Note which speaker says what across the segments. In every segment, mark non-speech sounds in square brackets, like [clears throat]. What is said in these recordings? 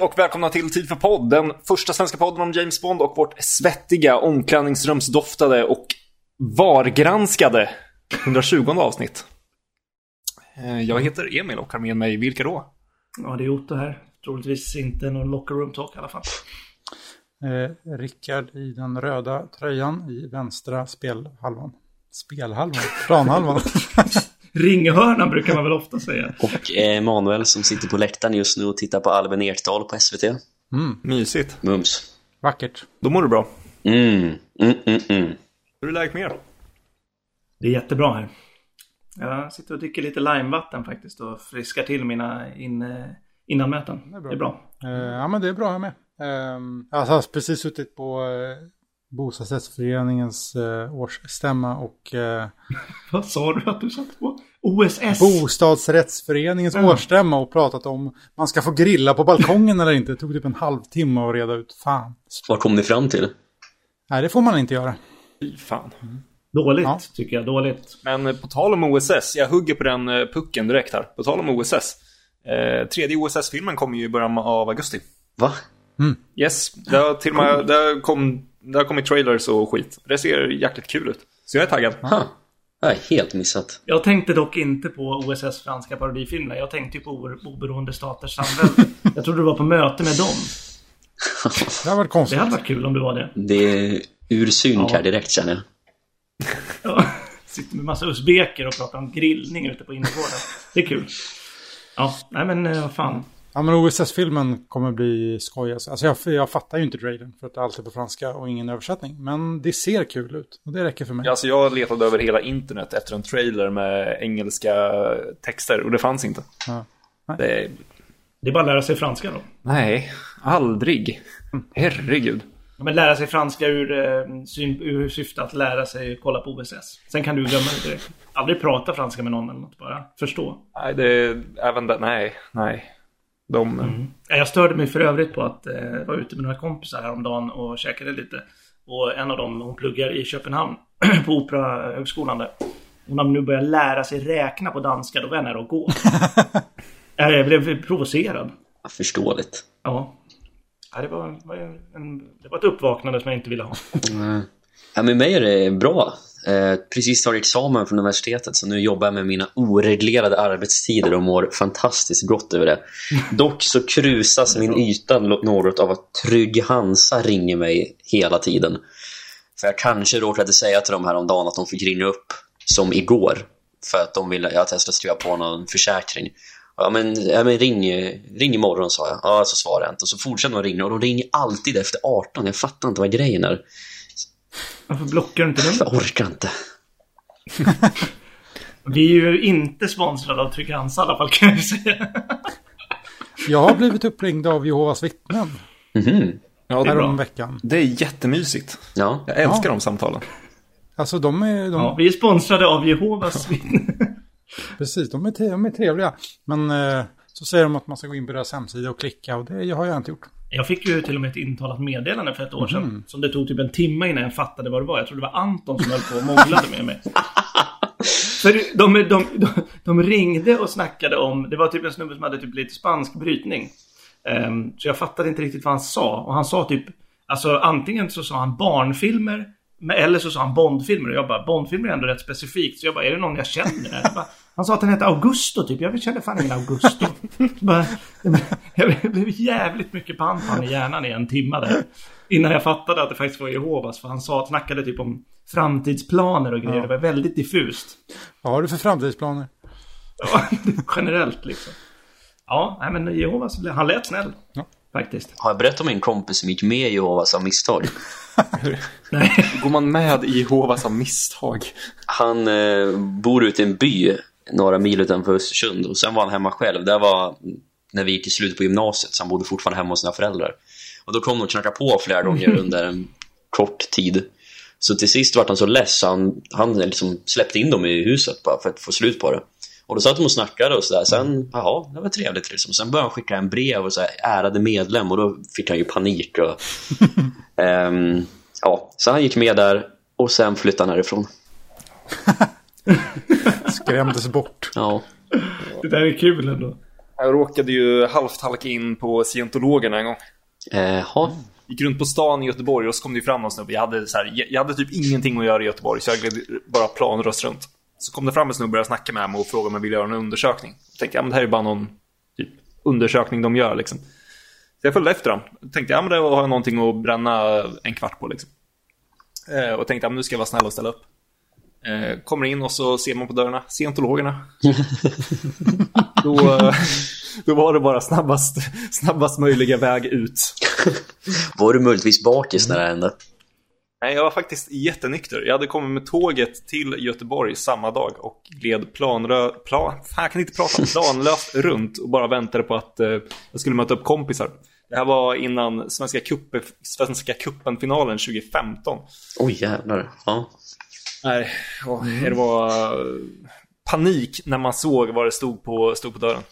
Speaker 1: Hej och välkomna till Tid för podd, den första svenska podden om James Bond och vårt svettiga, omklädningsrumsdoftade och vargranskade 120 avsnitt. Eh, Jag heter Emil och har med mig vilka då?
Speaker 2: Ja, det är Otto här. Troligtvis inte någon locker room talk i alla fall.
Speaker 3: Eh, Rickard i den röda tröjan i vänstra spelhalvan. Spelhalvan? Planhalvan. [laughs]
Speaker 2: Ringhörnan brukar man väl ofta säga.
Speaker 4: Och Emanuel som sitter på läktaren just nu och tittar på Albin Ekdal på SVT.
Speaker 3: Mm,
Speaker 1: Mysigt.
Speaker 4: Mums.
Speaker 3: vackert.
Speaker 1: Då mår du bra.
Speaker 4: Mm, mm, mm, mm.
Speaker 1: Hur är läget med er?
Speaker 2: Det är jättebra här. Jag sitter och dricker lite limevatten faktiskt och friskar till mina in, innanmöten.
Speaker 3: Det är bra.
Speaker 2: Det är bra.
Speaker 3: Eh, ja, men det är bra jag med. Eh, jag har precis suttit på eh, Bostadsrättsföreningens eh, årsstämma och eh, [laughs]
Speaker 2: Vad sa du att du satt på? OSS?
Speaker 3: Bostadsrättsföreningens årsstämma och pratat om man ska få grilla på balkongen eller inte. Det tog typ en halvtimme att reda ut. Fan.
Speaker 4: Vad kom ni fram till?
Speaker 3: Nej, det får man inte göra.
Speaker 1: Fy fan.
Speaker 2: Dåligt,
Speaker 3: Ja.
Speaker 2: tycker jag. Dåligt.
Speaker 1: Men eh, på tal om OSS, jag hugger på den eh, pucken direkt här. På tal om OSS. Eh, tredje OSS-filmen kommer ju i början av augusti.
Speaker 4: Va?
Speaker 1: Yes, det har till och med det har kom, det har kommit trailers och skit. Det ser jäkligt kul ut. Så jag är taggad.
Speaker 4: Ha. Jag är helt missat.
Speaker 2: Jag tänkte dock inte på OSS franska parodifilmer. Jag tänkte ju på oberoende staters samvälde. [laughs] jag trodde du var på möte med dem. [laughs]
Speaker 3: Det har varit
Speaker 2: Det
Speaker 3: konstigt.
Speaker 2: hade varit kul om det var det.
Speaker 4: Det är ur synk
Speaker 2: Ja.
Speaker 4: här direkt känner jag. [laughs]
Speaker 2: Ja, sitter med massa usbeker och pratar om grillning ute på innergården. Det är kul. Ja, nej men eh, vad fan.
Speaker 3: Ja, men OSS-filmen kommer bli skoj. Alltså Alltså, jag, jag fattar ju inte trailern för att det är alltid på franska och ingen översättning. Men det ser kul ut och det räcker för mig.
Speaker 1: Alltså jag letade över hela internet efter en trailer med engelska texter och det fanns inte.
Speaker 3: Ja.
Speaker 1: Det,
Speaker 2: Det är bara att lära sig franska då.
Speaker 1: nej, aldrig. Herregud.
Speaker 2: Ja, Men lära sig franska ur, eh, ur syfte att lära sig kolla på OSS. Sen kan du glömma det direkt. Aldrig prata franska med någon eller något, bara förstå.
Speaker 1: Nej, det, även det, nej, nej. De,
Speaker 2: Ja, Jag störde mig för övrigt på att eh, vara ute med några kompisar häromdagen och käkade lite. Och en av dem, hon pluggar i Köpenhamn [clears throat] på Operahögskolan där. Hon har nu börjat lära sig räkna på danska, då var jag nära att gå. [laughs] Jag blev provocerad.
Speaker 4: Ja, Förståeligt.
Speaker 2: Ja. ja det, var, var en, det var ett uppvaknande som jag inte ville ha.
Speaker 4: Mm. Ja, med mig är det bra. Eh, precis tagit examen från universitetet så nu jobbar jag med mina oreglerade arbetstider och mår fantastiskt gott över det. [laughs] Dock så krusas min yta något av att Trygg Hansa ringer mig hela tiden. För jag kanske råkade säga till dem häromdagen att de fick ringa upp som igår för att de ville att jag skulle skriva på någon försäkring. Ja men, ja, men ring, ring imorgon sa jag. Ja, så svarade jag inte. Och så fortsatte de ringa och de ringer alltid efter 18. Jag fattar inte vad grejen är.
Speaker 2: Varför blockar du inte
Speaker 4: Jag
Speaker 2: numret?
Speaker 4: orkar inte. [laughs]
Speaker 2: Vi är ju inte sponsrade av Trygg Hansa i alla fall kan jag säga. [laughs]
Speaker 3: Jag har blivit uppringd av Jehovas vittnen
Speaker 4: Mhm.
Speaker 1: ja,
Speaker 2: Det är bra.
Speaker 3: veckan.
Speaker 1: det är jättemysigt.
Speaker 4: Ja.
Speaker 1: Jag älskar
Speaker 3: Ja.
Speaker 1: de samtalen.
Speaker 3: Alltså de är, de,
Speaker 2: Ja, vi är sponsrade av Jehovas vittnen. [laughs]
Speaker 3: precis, de är, te- de är trevliga. Men eh, så säger de att man ska gå in på deras hemsida och klicka och det har jag inte gjort.
Speaker 2: Jag fick ju till och med ett intalat meddelande för ett år sedan. Som det tog typ en timme innan jag fattade vad det var. Jag trodde det var Anton som höll på och måglade med mig. [laughs] För de, de, de, de ringde och snackade om, det var typ en snubbe som hade typ lite spansk brytning. Ehm, så jag fattade inte riktigt vad han sa. Och han sa typ, alltså antingen så sa han barnfilmer, eller så sa han Bondfilmer. Och jag bara, Bondfilmer är ändå rätt specifikt. Så jag bara, är det någon jag känner? Jag bara, han sa att han hette Augusto typ. Jag kände fan ingen Augusto. Bara, jag blev jävligt mycket pant på han i hjärnan i en timme där. Innan jag fattade att det faktiskt var Jehovas. För han sa, snackade typ om framtidsplaner och grejer.
Speaker 3: Ja.
Speaker 2: Det var väldigt diffust.
Speaker 3: Vad har du för framtidsplaner?
Speaker 2: Ja, [laughs] generellt liksom. Ja, nej men Jehovas, han lät snäll.
Speaker 3: Ja.
Speaker 2: Faktiskt.
Speaker 4: Har jag berättat om en kompis som gick med i Jehovas av misstag?
Speaker 2: Nej.
Speaker 1: Går man med i Jehovas av misstag?
Speaker 4: Han eh, bor ute i en by några mil utanför Östersund och sen var han hemma själv. Det var när vi gick i slutet på gymnasiet så han bodde fortfarande hemma hos sina föräldrar. Och då kom de och knackade på flera gånger under en kort tid. Så till sist var han så less så han, han liksom släppte in dem i huset bara för att få slut på det. Och då satt de och snackade och sådär. Sen, jaha, det var trevligt liksom. Sen började han skicka en brev och så här, ärade medlem och då fick han ju panik. Och, [laughs] ehm, ja, så han gick med där och sen flyttade han härifrån. [laughs]
Speaker 3: Skrämdes bort.
Speaker 4: Ja,
Speaker 2: Det där är kul ändå.
Speaker 1: Jag råkade ju halvt halka in på scientologerna en gång.
Speaker 4: Jaha.
Speaker 1: Gick runt på stan i Göteborg och så kom det fram någon snubbe. Jag hade, så här, jag hade typ ingenting att göra i Göteborg så jag gled bara planröst runt. Så kom det fram en snubbe och började snacka med mig och frågade om jag ville göra en undersökning. Jag tänkte, ja men det här är bara någon typ, undersökning de gör liksom. Så jag följde efter dem. Tänkte, ja men det har jag någonting att bränna en kvart på liksom. Eh, och tänkte, ja men nu ska jag vara snäll och ställa upp. Eh, kommer in och så ser man på dörrarna, scientologerna. [laughs] då, eh, då var det bara snabbast, snabbast möjliga väg ut.
Speaker 4: Var du möjligtvis bakis när det hände?
Speaker 1: Nej, jag var faktiskt jättenykter. Jag hade kommit med tåget till Göteborg samma dag och gled planrö... Plan... Fan, jag kan inte prata [laughs] planlöst runt och bara väntade på att eh, jag skulle möta upp kompisar. Det här var innan Svenska, Cup, Svenska cupen-finalen 2015.
Speaker 4: Oj jävlar. Ja.
Speaker 1: Nej, och det var eh, panik när man såg vad det stod på, stod på dörren.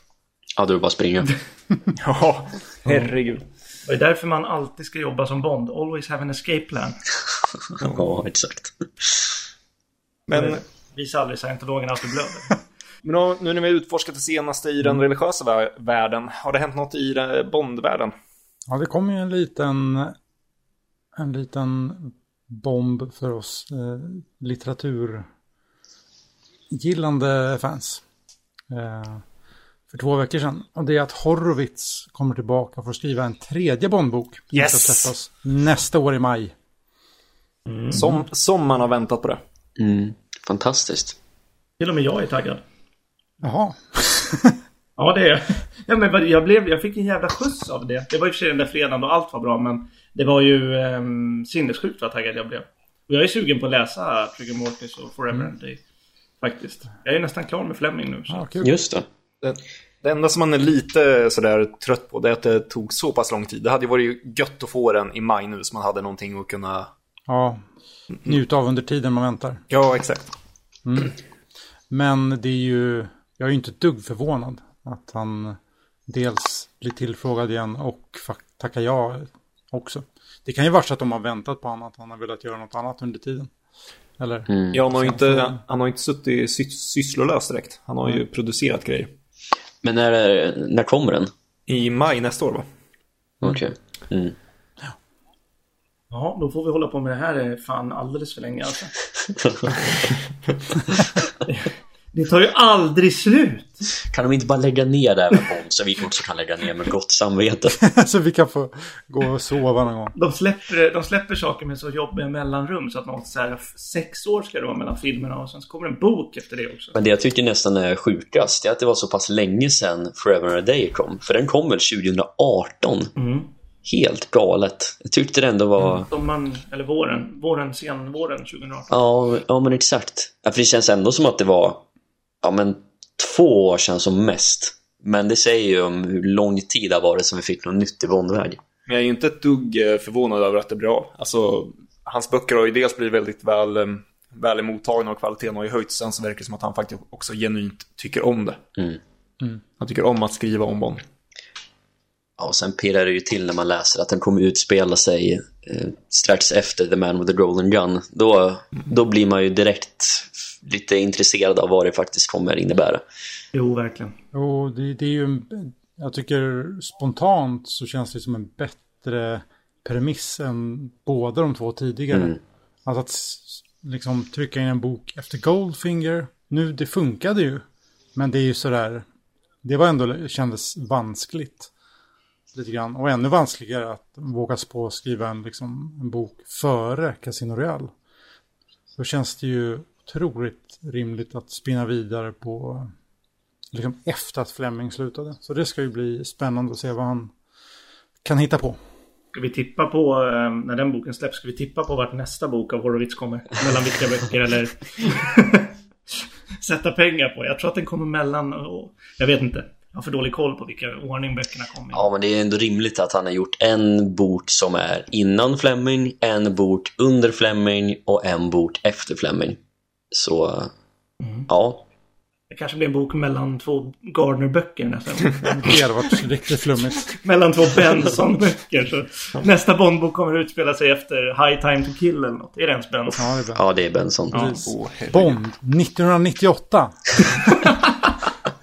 Speaker 4: Ja, du bara springa. [laughs]
Speaker 1: Ja, herregud.
Speaker 2: Det är därför man alltid ska jobba som Bond. Always have an escape plan. [laughs]
Speaker 4: ja, exakt.
Speaker 1: Men,
Speaker 2: Visa aldrig scientologerna att du blöder. [laughs]
Speaker 1: men då, nu när vi har utforskat det senaste i den religiösa vär- världen, har det hänt något i den- Bondvärlden?
Speaker 3: Ja, det kom ju en liten, en liten bomb för oss eh, litteraturgillande fans. Eh, för två veckor sedan. Och det är att Horowitz kommer tillbaka för att skriva en tredje Bondbok. som
Speaker 1: Yes!
Speaker 3: ska släppas nästa år i maj.
Speaker 1: Som, som man har väntat på det.
Speaker 4: Mm. Fantastiskt.
Speaker 2: Till och med jag är taggad.
Speaker 3: Jaha. [laughs]
Speaker 2: Ja, det är ja, men jag. Blev, jag fick en jävla skjuts av det. Det var i och för sig den där fredagen då allt var bra, men det var ju um, sinnessjukt vad taggad jag blev. Och jag är sugen på att läsa Trigger Mortis och Forever and Day. Faktiskt. Jag är nästan klar med Fleming nu. Så.
Speaker 3: Ja, kul.
Speaker 4: Just det.
Speaker 1: Det, det enda som man är lite sådär trött på det är att det tog så pass lång tid. Det hade ju varit gött att få den i maj nu så man hade någonting att kunna...
Speaker 3: Ja, njuta av under tiden man väntar.
Speaker 1: Ja, exakt.
Speaker 3: Men det är ju, jag är ju inte ett dugg förvånad att han dels blir tillfrågad igen och tackar ja också. Det kan ju vara så att de har väntat på honom, att han har velat göra något annat under tiden. Eller?
Speaker 1: Ja, han har inte, han har inte suttit sy sysslolös direkt. Han har ju producerat grejer.
Speaker 4: Men när, när kommer den?
Speaker 1: I maj nästa år va?
Speaker 4: Okej. Mm.
Speaker 2: Ja, då får vi hålla på med det här eh, fan alldeles för länge alltså. [laughs] [laughs] det tar ju aldrig slut.
Speaker 4: Kan de inte bara lägga ner det här med Bond så vi också kan lägga ner med gott samvete? [laughs]
Speaker 3: så vi kan få gå och sova någon gång.
Speaker 2: De släpper, de släpper saker med så jobbiga mellanrum så att något så här, sex år ska det vara mellan filmerna och sen så kommer en bok efter det också.
Speaker 4: Men det jag tycker nästan är sjukast är att det var så pass länge sedan Forever and a Day kom. För den kom väl 2018?
Speaker 2: Mm.
Speaker 4: Helt galet. Jag tyckte det ändå var...
Speaker 2: Sommaren, eller våren, våren, sen våren 2018.
Speaker 4: Ja, ja men exakt. Ja, för det känns ändå som att det var ja, men två år sedan som mest. Men det säger ju om hur lång tid det har varit som vi fick något nytt i Bondväg.
Speaker 1: Men jag är ju inte ett dugg eh, förvånad över att det blir av. Alltså, hans böcker har ju dels blivit väldigt väl, eh, väl emottagna och kvaliteten har ju höjts. Sen så verkar det som att han faktiskt också genuint tycker om det.
Speaker 4: Mm.
Speaker 1: Han tycker om att skriva om Bond.
Speaker 4: Ja, och sen pirrar det ju till när man läser att den kommer utspela sig eh, strax efter The Man with the Golden Gun. Då, då blir man ju direkt lite intresserad av vad det faktiskt kommer innebära.
Speaker 2: Jo, verkligen.
Speaker 3: Jo, det, det är ju jag tycker spontant så känns det som en bättre premiss än båda de två tidigare.
Speaker 4: Mm.
Speaker 3: Alltså att liksom trycka in en bok efter Goldfinger. Nu, det funkade ju. Men det är ju sådär, det var ändå, kändes vanskligt. Lite grann. Och ännu vanskligare att våga på att skriva en, liksom, en bok före Casino Real. Då känns det ju otroligt rimligt att spinna vidare på liksom efter att Fleming slutade. Så det ska ju bli spännande att se vad han kan hitta på.
Speaker 2: Ska vi tippa på, eh, när den boken släpps, ska vi tippa på vart nästa bok av Horowitz kommer? Mellan vilka böcker eller [laughs] sätta pengar på? Jag tror att den kommer mellan, och, jag vet inte. Jag har för dålig koll på vilka ordning böckerna kommer i.
Speaker 4: Ja, men det är ändå rimligt att han har gjort en bok som är innan Fleming, en bok under Fleming och en bok efter Fleming. Så, ja.
Speaker 2: Det kanske blir en bok mellan två Gardner-böcker nästan. [laughs]
Speaker 3: Det hade varit riktigt flummigt.
Speaker 2: mellan två Benson-böcker. Nästa Bond-bok kommer utspela sig efter High Time to Kill eller något. Är det ens Benson?
Speaker 3: Ja, det är bra.
Speaker 4: Ja, det är Benson.
Speaker 1: Åh, herregud.
Speaker 3: Bond 1998.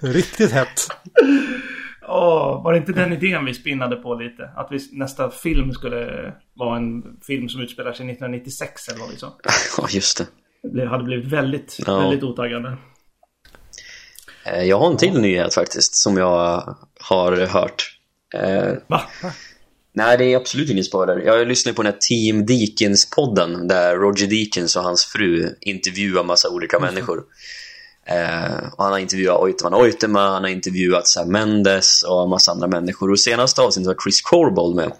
Speaker 3: [laughs] riktigt hett.
Speaker 2: Åh, var det inte den idén vi spinnade på lite? Att vi, nästa film skulle vara en film som utspelar sig 1996 eller vad vi sa. [laughs]
Speaker 4: Ja, just det.
Speaker 2: Hade blivit väldigt,
Speaker 4: Ja.
Speaker 2: väldigt otaggande.
Speaker 4: Eh, Jag har en till nyhet faktiskt som jag har hört. Eh,
Speaker 2: Va?
Speaker 4: nej, det är absolut ingen spoiler. Jag lyssnar på den här Team Deakins-podden där Roger Deakins och hans fru intervjuar massa olika människor. Eh, och han har intervjuat Oitman Oitema, han har intervjuat Sam Mendes och massa andra människor. Och senaste avsnittet var Chris Corbold med.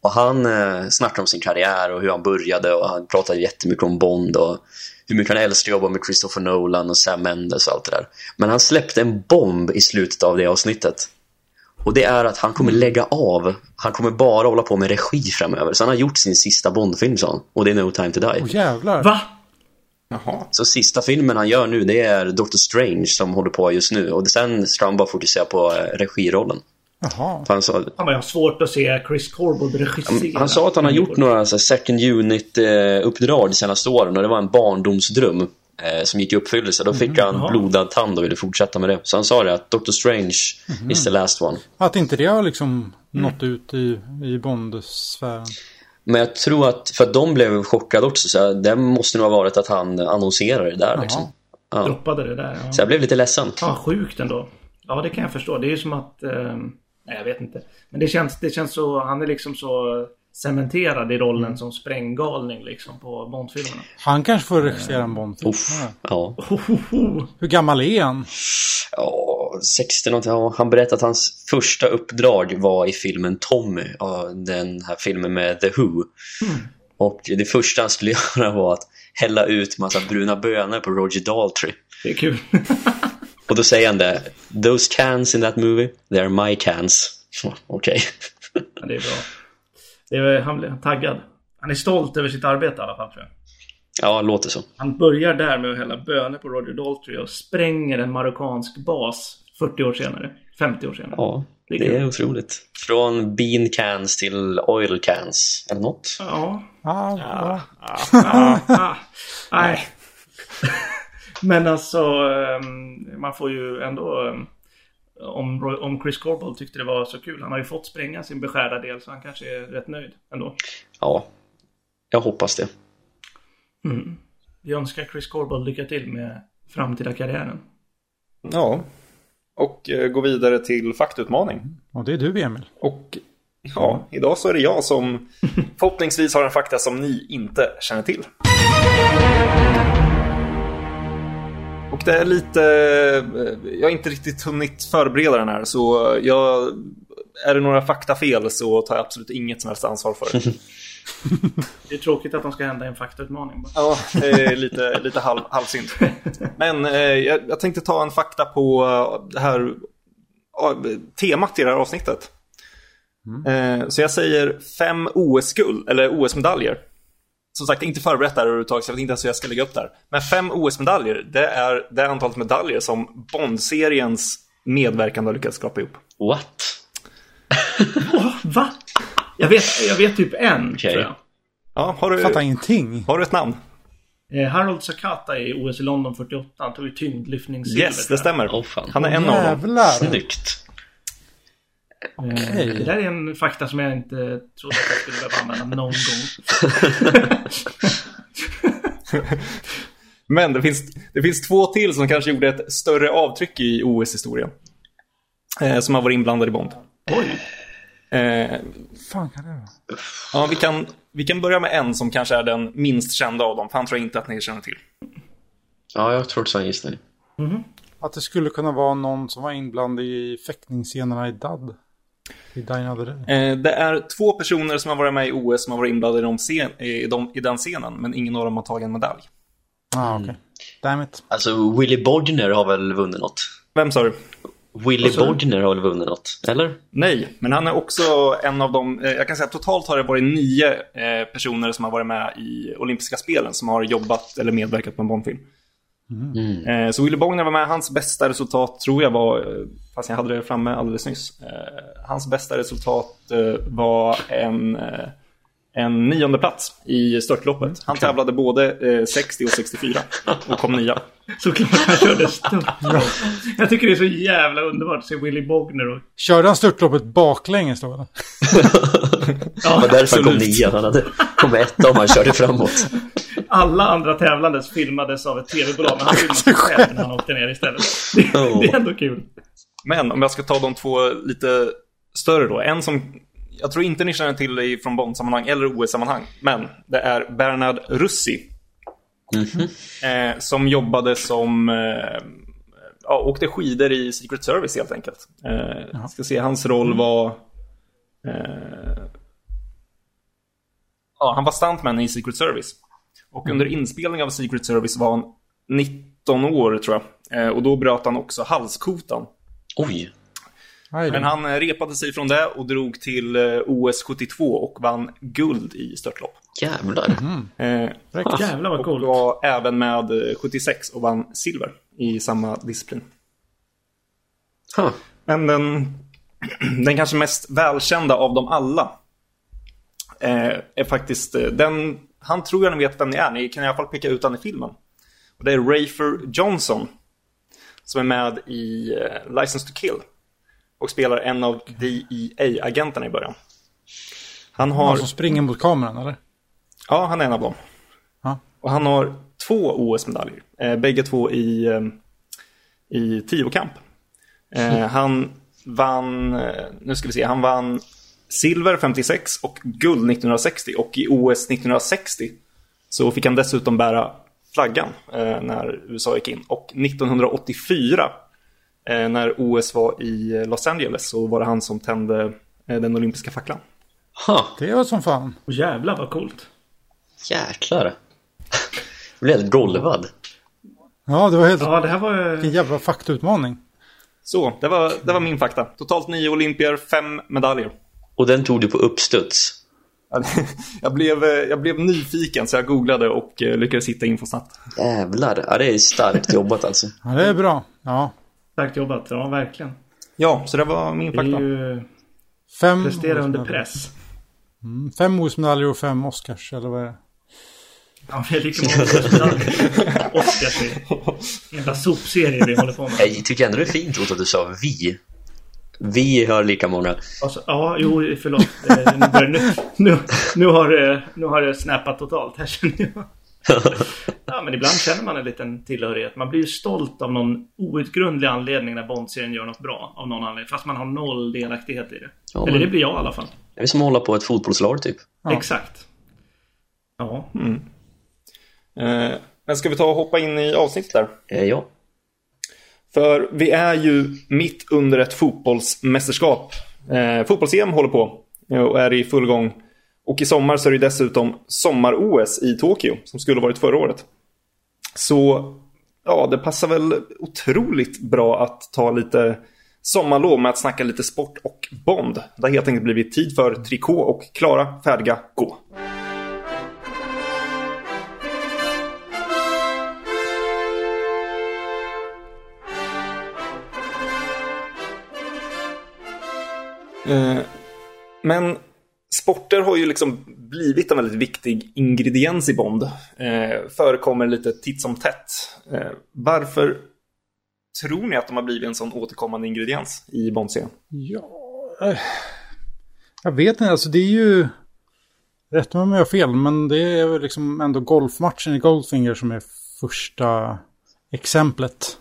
Speaker 4: Och han eh, snackade om sin karriär och hur han började och han pratade jättemycket om Bond och hur mycket han älskar att jobba med Christopher Nolan och Sam Mendes och allt det där. Men han släppte en bomb i slutet av det avsnittet. Och det är att han kommer lägga av. Han kommer bara hålla på med regi framöver. Så han har gjort sin sista Bondfilm, sa han. Och det är No Time To Die.
Speaker 3: Åh jävlar.
Speaker 2: Va?
Speaker 1: Jaha.
Speaker 4: Så sista filmen han gör nu, det är Doctor Strange som håller på just nu. Och sen ska han bara fokusera på eh, regirollen.
Speaker 3: Jaha.
Speaker 4: Han, sa,
Speaker 2: Han bara, jag har svårt att se Chris Corbold regissera.
Speaker 4: han sa att han har gjort några så här, second unit-uppdrag de senaste åren och det var en barndomsdröm eh, som gick i uppfyllelse. Då fick han
Speaker 2: jaha.
Speaker 4: blodad tand och ville fortsätta med det. Så han sa det att Doctor Strange is the last one.
Speaker 3: Att inte det har liksom nått ut i, i Bond-sfären.
Speaker 4: Men jag tror att, för att de blev chockade också, så det måste nog ha varit att han annonserade det där liksom. Ja.
Speaker 2: Droppade det där. Ja.
Speaker 4: Så jag blev lite ledsen.
Speaker 2: Fan sjukt ändå. Ja, det kan jag förstå. Det är ju som att... Eh, nej, jag vet inte. Men det känns, det känns så... Han är liksom så cementerad i rollen som spränggalning liksom på Bondfilmerna.
Speaker 3: Han kanske får regissera en Bond-film. Ja.
Speaker 4: ja.
Speaker 2: Hohoho.
Speaker 3: Hur gammal är han?
Speaker 4: Ja, 60 någonting. Han berättade att hans första uppdrag var i filmen Tommy. Den här filmen med The Who. Och det första han skulle [laughs] göra var att hälla ut massa bruna bönor på Roger Daltrey.
Speaker 2: Det är kul. [laughs]
Speaker 4: Och då säger han det. Those cans in that movie, they are my cans. [laughs] Okej.
Speaker 2: ja, det är bra. Det är, han blir taggad. Han är stolt över sitt arbete i alla fall tror jag.
Speaker 4: Ja, låter så.
Speaker 2: Han börjar där med att hälla bönor på Roger Daltrey och spränger en marockansk bas 40 år senare. 50 år senare.
Speaker 4: Ja,
Speaker 2: Det är
Speaker 4: det är otroligt. Från bean cans till oil cans, eller något.
Speaker 2: Ja.
Speaker 3: Ah, ja.
Speaker 2: Ah, ah, nej. [laughs] Men alltså, ehm, man får ju ändå... ehm, Om, om Chris Corbold tyckte det var så kul. Han har ju fått spränga sin beskärda del så han kanske är rätt nöjd ändå.
Speaker 4: Ja, jag hoppas det.
Speaker 2: Mm. Vi önskar Chris Corbold lycka till med framtida karriären.
Speaker 1: Ja. Och eh, gå vidare till faktutmaning.
Speaker 3: Och det är du, Emil.
Speaker 1: Och ja, idag så är det jag som [laughs] förhoppningsvis har en fakta som ni inte känner till. Är lite... eh, Jag har inte riktigt hunnit förbereda den här så jag... Är det några faktafel så tar jag absolut inget som helst ansvar för det. [laughs]
Speaker 2: Det är tråkigt att de ska hända i en faktautmaning bara.
Speaker 1: Ja, det är lite, lite halv, halvsynt. Men eh, jag, jag tänkte ta en fakta på eh, det här temat i det här avsnittet. Eh, så jag säger fem OS-guld, eller OS-medaljer. Som sagt, inte förberett där överhuvudtaget, så jag vet inte ens hur jag ska lägga upp där. Men fem OS-medaljer, det är det antalet medaljer som Bond-seriens medverkande har lyckats skrapa ihop.
Speaker 4: What? [laughs]
Speaker 2: Va? Jag vet, jag vet typ en,
Speaker 4: Okej.
Speaker 2: tror jag.
Speaker 1: Ja, har
Speaker 3: Fattar
Speaker 1: du,
Speaker 3: ingenting.
Speaker 1: har du ett namn?
Speaker 2: Eh, Harold Sakata i OS i London 48. Han tog ju tyngdlyftningssilver.
Speaker 1: Yes, det stämmer.
Speaker 4: Fan.
Speaker 1: Han är en av dem.
Speaker 3: Jävlar.
Speaker 4: Snyggt.
Speaker 2: Eh,
Speaker 3: Okej.
Speaker 2: Det där är en fakta som jag inte trodde att jag skulle behöva använda någon gång. [laughs]
Speaker 1: Men det finns, det finns två till som kanske gjorde ett större avtryck i OS-historien. Eh, som har varit inblandade i Bond.
Speaker 2: Oj.
Speaker 1: Eh,
Speaker 3: fan kan det vara?
Speaker 1: ja, vi, kan, vi kan börja med en som kanske är den minst kända av dem. För han tror jag inte att ni känner till.
Speaker 4: Ja, jag tror också en gissning.
Speaker 3: Att det skulle kunna vara någon som var inblandad i fäktningsscenerna i DAD.
Speaker 1: Eh, det är två personer som har varit med i OS som har varit inblandade i, de scen, i, de, i den scenen. Men ingen av dem har tagit en medalj.
Speaker 3: Ah, okej. Damn it.
Speaker 4: Alltså, Willy Bodner har väl vunnit något?
Speaker 1: Vem sa du?
Speaker 4: Willy
Speaker 2: du?
Speaker 4: Bodner har väl vunnit något? Eller?
Speaker 1: Nej, men han är också en av de, eh, jag kan säga att totalt har det varit nio eh, personer som har varit med i olympiska spelen som har jobbat eller medverkat på en Bondfilm.
Speaker 4: Mm.
Speaker 1: Eh, så Willy Bogner var med, hans bästa resultat tror jag var, eh, fast jag hade det framme alldeles nyss. Eh, hans bästa resultat eh, var en, en nionde plats i störtloppet. Han tävlade både eh, 60 och 64 och kom nia. [laughs]
Speaker 2: Såklart han körde stört. [laughs] Jag tycker det är så jävla underbart att se Willy Bogner och...
Speaker 3: Körde han störtloppet baklänges då [laughs] eller?
Speaker 4: Det var därför han kom nia. Han hade kommit etta om han körde framåt.
Speaker 2: Alla andra tävlandes filmades av ett tv-bolag, men han filmade sig själv när han åkte ner istället. Det, [laughs] det är ändå kul.
Speaker 1: Men om jag ska ta de två lite större då. En som jag tror inte ni känner till det från Bond-sammanhang eller OS-sammanhang. Men det är Bernard Russi. Eh, som jobbade som... Eh, ja, åkte skidor i Secret Service helt enkelt. Eh, ska se, hans roll var... Eh, ja, han var stuntman i Secret Service. Och under inspelning av Secret Service var han 19 år tror jag. Eh, och då bröt han också halskotan.
Speaker 4: Oj.
Speaker 1: Men han eh, repade sig från det och drog till eh, OS 72 och vann guld i störtlopp.
Speaker 4: Jävlar.
Speaker 1: Eh,
Speaker 3: Fräckt.
Speaker 2: Jävlar vad
Speaker 1: och
Speaker 2: coolt.
Speaker 1: var även med eh, 76 och vann silver i samma disciplin.
Speaker 4: Huh.
Speaker 1: Men den, [clears throat] den kanske mest välkända av dem alla eh, är faktiskt eh, den, han tror jag ni vet vem ni är, ni kan i alla fall peka ut han i filmen. Och det är Rafer Johnson som är med i eh, License to Kill och spelar en av DEA-agenterna i början. Han har...
Speaker 3: Han som springer mot kameran eller?
Speaker 1: Ja, han är en av dem.
Speaker 3: Ja.
Speaker 1: Och han har två OS-medaljer. Eh, bägge två i, i tiokamp. Eh, han vann, eh, nu ska vi se, han vann silver 56 och guld 1960. Och i OS 1960 så fick han dessutom bära flaggan eh, när USA gick in. Och 1984 eh, när OS var i Los Angeles så var det han som tände eh, den olympiska facklan.
Speaker 4: Ha,
Speaker 3: Det var som fan.
Speaker 2: Och jävlar vad coolt.
Speaker 4: jäklar. [laughs] Jag blev helt golvad.
Speaker 3: Ja, det var helt...
Speaker 2: Ja, det här var ju...
Speaker 3: Vilken jävla faktautmaning.
Speaker 1: Så, det var, det var min fakta. Totalt nio olympier, fem medaljer.
Speaker 4: Och den tog du på uppstuds.
Speaker 1: Jag blev, eh, jag blev nyfiken så jag googlade och eh, lyckades hitta info snabbt.
Speaker 4: Jävlar. Ja, det är starkt jobbat alltså.
Speaker 3: Ja, det är bra. Ja.
Speaker 2: Starkt jobbat. Ja, verkligen.
Speaker 1: Ja, så det var min
Speaker 2: Det är
Speaker 1: fakta.
Speaker 2: ju...
Speaker 3: Fem
Speaker 2: Prestera under press.
Speaker 3: Mm, Fem OS-medaljer och fem Oscars, eller vad är det?
Speaker 2: Ja, [laughs] det är lika många OS-medaljer. Oscars är jävla sopserie vi håller på med.
Speaker 4: Jag tycker ändå det är fint Otto, att du sa vi. Vi har lika många.
Speaker 2: Alltså, ja, jo, förlåt. Eh, Nu, börjar, nu, nu, nu, har, det- nu har det snappat totalt här känner jag. [laughs] Ja, men ibland känner man en liten tillhörighet. Man blir ju stolt av någon outgrundlig anledning när Bond-serien gör något bra. Av någon anledning. Fast man har noll delaktighet i det.
Speaker 4: Ja,
Speaker 2: Eller
Speaker 4: men-
Speaker 2: det blir jag i alla fall.
Speaker 4: Det är som att hålla på ett fotbollslag typ.
Speaker 3: Ja.
Speaker 2: Exakt. Ja.
Speaker 1: Eh, Men ska vi ta och hoppa in i avsnittet där?
Speaker 4: Eh, ja.
Speaker 1: För vi är ju mitt under ett fotbollsmästerskap. Eh, Fotbolls-EM håller på eh, och är i full gång. Och i sommar så är det dessutom sommar-OS i Tokyo som skulle varit förra året. Så ja, det passar väl otroligt bra att ta lite sommarlov med att snacka lite sport och Bond. Det har helt enkelt blivit tid för trikå och klara, färdiga, gå. Men sporter har ju liksom blivit en väldigt viktig ingrediens i Bond. Eh, förekommer lite titt som tätt. Eh, varför tror ni att de har blivit en sån återkommande ingrediens i Bond-serien?
Speaker 3: Ja, eh, jag vet inte, alltså det är ju... Rätt mig om jag har fel, men det är väl liksom ändå golfmatchen i Goldfinger som är första exemplet.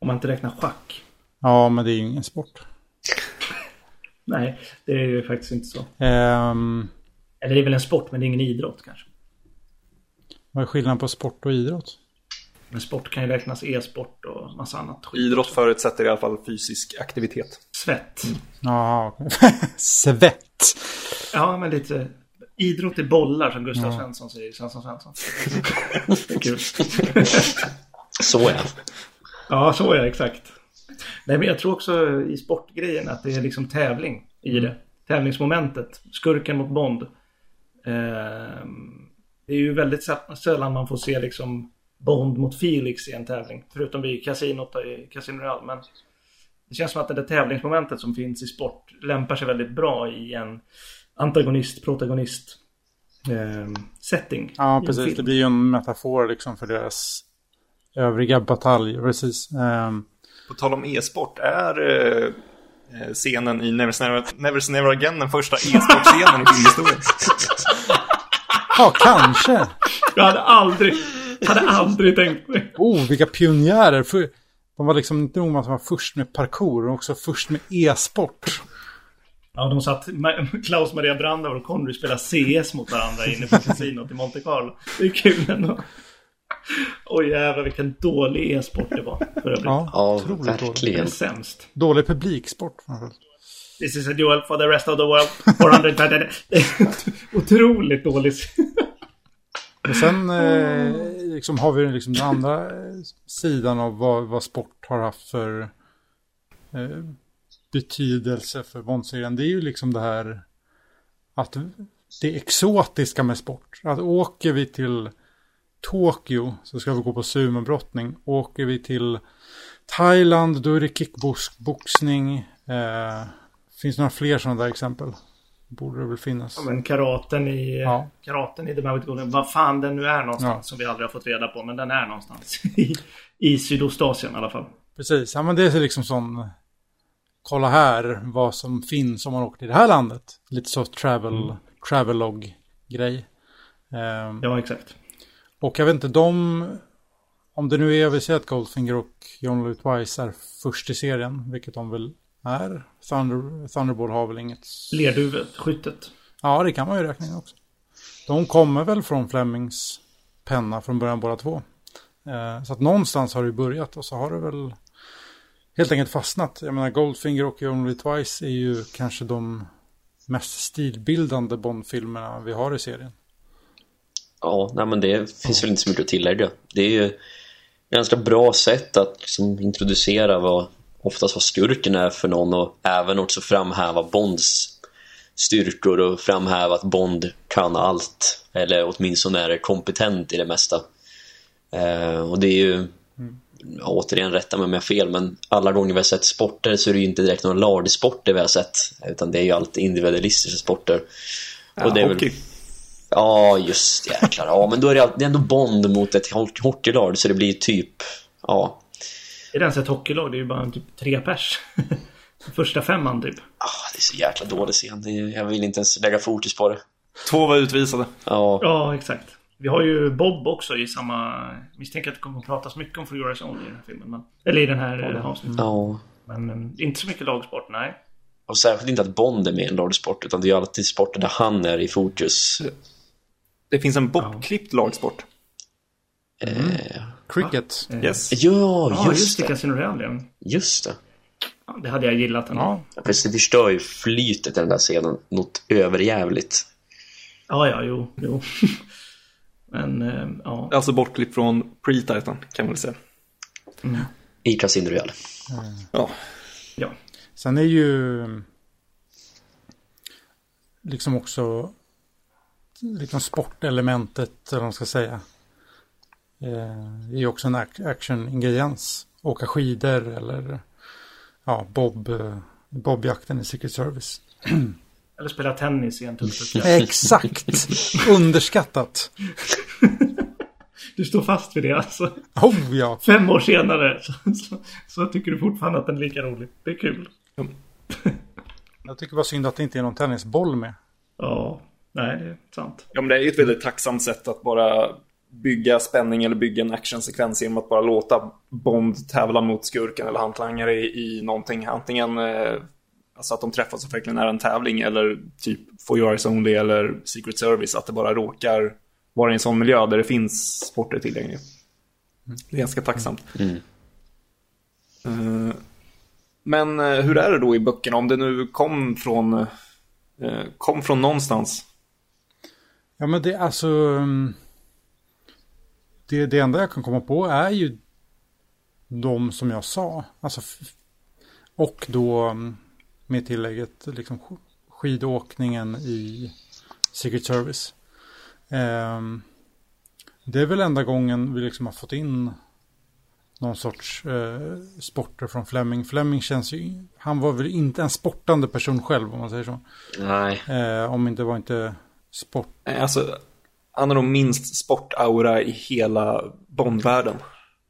Speaker 2: Om man inte räknar schack.
Speaker 3: Ja, men det är ju ingen sport.
Speaker 2: Nej, det är ju faktiskt inte så.
Speaker 3: Ehm,
Speaker 2: Eller det är väl en sport, men det är ingen idrott kanske.
Speaker 3: vad är skillnaden på sport och idrott?
Speaker 2: Men sport kan ju räknas e-sport och massa annat skit.
Speaker 1: Idrott förutsätter i alla fall fysisk aktivitet.
Speaker 2: Svett.
Speaker 3: Ja, okej. [laughs] Svett.
Speaker 2: Ja, men lite... Idrott är bollar som Gustav Svensson säger. Svensson Svensson. Det [laughs] är kul.
Speaker 4: Så ja.
Speaker 2: Ja, så är det exakt. Nej, men jag tror också i sportgrejen att det är liksom tävling i det. Tävlingsmomentet. Skurken mot Bond. Ehm, det är ju väldigt sä- sällan man får se liksom Bond mot Felix i en tävling. Förutom vid kasinot i Casino Royale. Men det känns som att det där tävlingsmomentet som finns i sport lämpar sig väldigt bra i en antagonist, protagonist eh, setting.
Speaker 3: Ja, precis. Det blir ju en metafor liksom för deras övriga bataljer. Precis. Ehm,
Speaker 1: På tal om e-sport, är eh, eh, scenen i Never Never, Never, Never Again den första e-sportscenen i filmhistorien? [laughs]
Speaker 3: Ja, kanske.
Speaker 2: Jag hade aldrig, hade aldrig tänkt mig.
Speaker 3: Oh, vilka pionjärer. För, de var liksom inte nog med att de var först med parkour, de också först med e-sport.
Speaker 2: Ja, de satt, Klaus Maria Brandauer och Connery spelade CS mot varandra inne på kasinot i Monte Carlo. Det är kul ändå. Oj jävlar vilken dålig e-sport det var för övrigt.
Speaker 3: Ja,
Speaker 4: Ja,
Speaker 3: otroligt
Speaker 2: Det är
Speaker 4: verkligen.
Speaker 2: sämst.
Speaker 3: Dålig publiksport framförallt.
Speaker 2: This is a duel for the rest of the world. 430. Det är Otroligt dåligt.
Speaker 3: Och sen eh, liksom har vi liksom den andra eh, sidan av vad, vad sport har haft för eh, betydelse för Bondserien. Det är ju liksom det här att det exotiska med sport. Att åker vi till Tokyo så ska vi gå på sumobrottning. Åker vi till Thailand då är det kickboxning. Eh, finns det några fler sådana där exempel? Borde det väl finnas.
Speaker 2: Ja, men karaten i,
Speaker 3: Ja.
Speaker 2: karaten i The Maverick Golden. Vad fan den nu är någonstans
Speaker 3: Ja.
Speaker 2: som vi aldrig har fått reda på. Men den är någonstans. [laughs] I, i Sydostasien i alla fall.
Speaker 3: Precis, ja men det är liksom sån kolla här vad som finns om man åker till det här landet. Lite så travel, travelog grej. Ehm,
Speaker 2: Ja, exakt.
Speaker 3: Och jag vet inte, de, om det nu är, vi säger att Goldfinger och John Lee Twice är först i serien, vilket de väl är. Thunder, Thunderball har väl inget.
Speaker 2: Lerduvet, skyttet.
Speaker 3: Ja, det kan man ju räkna in också. De kommer väl från Flemings penna från början båda två. Eh, så att någonstans har det börjat och så har det väl helt enkelt fastnat. Jag menar Goldfinger och Only Twice är ju kanske de mest stilbildande Bond-filmerna vi har i serien.
Speaker 4: Ja, nej, men det finns väl inte så mycket att tillägga. Det är ju ett ganska bra sätt att liksom introducera vad oftast vad skurken är för någon och även också framhäva Bonds styrkor och framhäva att Bond kan allt eller åtminstone är kompetent i det mesta. Eh, och det är ju ja, återigen rätta mig om jag har fel men alla gånger vi har sett sporter så är det ju inte direkt några lagsporter vi har sett utan det är ju alltid individualistiska sporter.
Speaker 1: Ja,
Speaker 4: det är väl-
Speaker 1: hockey.
Speaker 4: Ja, just jäklar. Ja, men då är det, det är ändå Bond mot ett ho- hockeylag så det blir typ, ja.
Speaker 2: Är det ens ett hockeylag? Det är ju bara typ tre pers. [laughs] Första femman typ.
Speaker 4: Ah, det är så jäkla dålig scen. Det är, jag vill inte ens lägga fokus på det.
Speaker 1: Två var utvisade.
Speaker 4: Ja,
Speaker 2: Ja, exakt. Vi har ju Bob också i samma... Misstänker att det kommer att pratas mycket om For Your Eyes Only i den här filmen. Men... Eller i den här eh, avsnittet.
Speaker 4: ja.
Speaker 2: Men um, inte så mycket lagsport, nej.
Speaker 4: Och särskilt inte att Bond är med i en lagsport utan det är ju alltid sporter där han är i fokus.
Speaker 1: Det finns en bortklippt lagsport.
Speaker 4: Eh,
Speaker 3: Cricket.
Speaker 1: Yes.
Speaker 4: ja,
Speaker 2: Ja, just,
Speaker 4: just
Speaker 2: det. Casino Royale.
Speaker 4: Just det.
Speaker 2: ja. Det hade jag gillat ändå.
Speaker 3: Ja,
Speaker 2: Ja,
Speaker 4: Fast det förstör ju flytet i den där scenen något överjävligt.
Speaker 2: ja, ja jo, jo. [laughs] Men, eh, ja.
Speaker 1: Alltså bortklippt från Pre-Titan kan man väl säga.
Speaker 4: I Casino Royale.
Speaker 1: Ja.
Speaker 2: ja.
Speaker 3: Sen är ju liksom också liksom sportelementet, eller vad man ska säga. Eh, är också en ac- action-ingrediens. Åka skidor eller ja, bob, eh, bobjakten i Secret Service. [clears throat]
Speaker 2: Eller spela tennis i en tullskytte. [laughs]
Speaker 3: Exakt! [laughs] Underskattat. [laughs]
Speaker 2: Du står fast vid det alltså.
Speaker 3: Oh ja!
Speaker 2: Fem år senare så, så, så tycker du fortfarande att den är lika rolig. Det är kul.
Speaker 3: Jag tycker bara synd att det inte är någon tennisboll med.
Speaker 2: Ja, nej, det är sant.
Speaker 1: ja, men det är ett väldigt tacksamt sätt att bara bygga spänning eller bygga en actionsekvens genom att bara låta Bond tävla mot skurken eller hantlangare i, i någonting. Antingen eh, alltså att de träffas och verkligen är en tävling eller typ For Your Eyes Only eller Secret Service. Att det bara råkar vara i en sån miljö där det finns sporter tillgängliga. Det är ganska tacksamt.
Speaker 4: Mm.
Speaker 1: Eh, Men eh, hur är det då i böckerna? Om det nu kom från, eh, kom från någonstans.
Speaker 3: Ja men det alltså. mm, Det, det enda jag kan komma på är ju de som jag sa. Alltså, och då mm, med tillägget liksom sk- skidåkningen i Secret Service. Ehm, det är väl enda gången vi liksom har fått in någon sorts eh, sporter från Fleming. Fleming känns ju, han var väl inte en sportande person själv om man säger så.
Speaker 4: Nej.
Speaker 3: Eh, om inte var inte sport.
Speaker 1: Alltså, han har nog minst sportaura i hela Bondvärlden.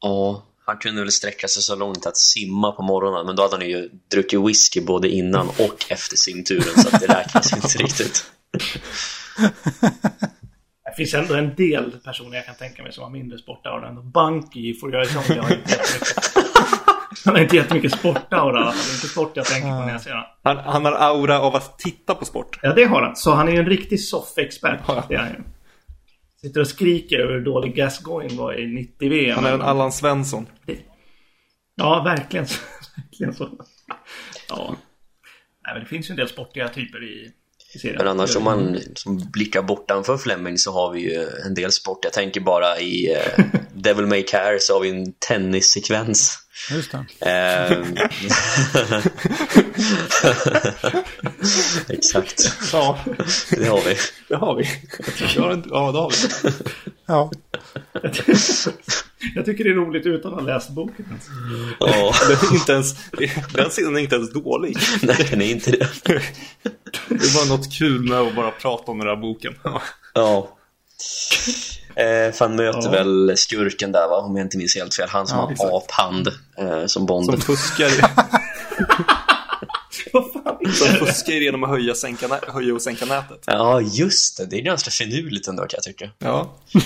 Speaker 4: Ja, han kunde väl sträcka sig så långt att simma på morgonen, men då hade han ju druckit whisky både innan och efter simturen, så att det räknas [laughs] inte riktigt. [laughs]
Speaker 2: Det finns ändå en del personer jag kan tänka mig som har mindre sportaura än Bunky får göra sånt. Jag har inte. Han har inte jättemycket sportaura. Det är inte sport jag tänker på när jag ser honom.
Speaker 1: Han, han har aura av att titta på sport.
Speaker 2: Ja, det har han. Så han är ju en riktig soffexpert.
Speaker 1: Ja.
Speaker 2: Det är han ju. Sitter och skriker över hur dålig Gascoigne var i 90 VM.
Speaker 1: Han är en Allan Svensson.
Speaker 2: Ja, verkligen så. [laughs] verkligen så. Ja. Nej, men det finns ju en del sportiga typer i, i serien.
Speaker 4: Men annars om man som blickar bortanför Fleming så har vi ju en del sport. Jag tänker bara i eh, [laughs] Devil May Care så har vi en tennissekvens.
Speaker 3: Just det.
Speaker 4: Ehm. [laughs] Exakt,
Speaker 1: Ja,
Speaker 4: det har vi.
Speaker 1: det har vi. Ja, det har vi.
Speaker 3: Ja,
Speaker 2: Jag tycker det är roligt utan att ha läst boken.
Speaker 4: Ja, [laughs]
Speaker 1: Den, är inte ens, den sidan är inte ens dålig.
Speaker 4: nej den är inte det.
Speaker 1: Det är bara något kul med att bara prata om den här boken.
Speaker 4: Ja. Eh, för han möter
Speaker 2: Ja.
Speaker 4: väl skurken där va, om jag inte minns helt fel. Han som
Speaker 3: Ja,
Speaker 4: har
Speaker 1: exakt.
Speaker 4: aphand eh, som Bond.
Speaker 1: Som fuskar, [laughs]
Speaker 2: Vad fan är
Speaker 1: som fuskar genom att höja, sänka, höja och sänka nätet.
Speaker 4: Ja, just det. Det är ganska finurligt ändå kan jag tycka.
Speaker 1: Ja. [laughs]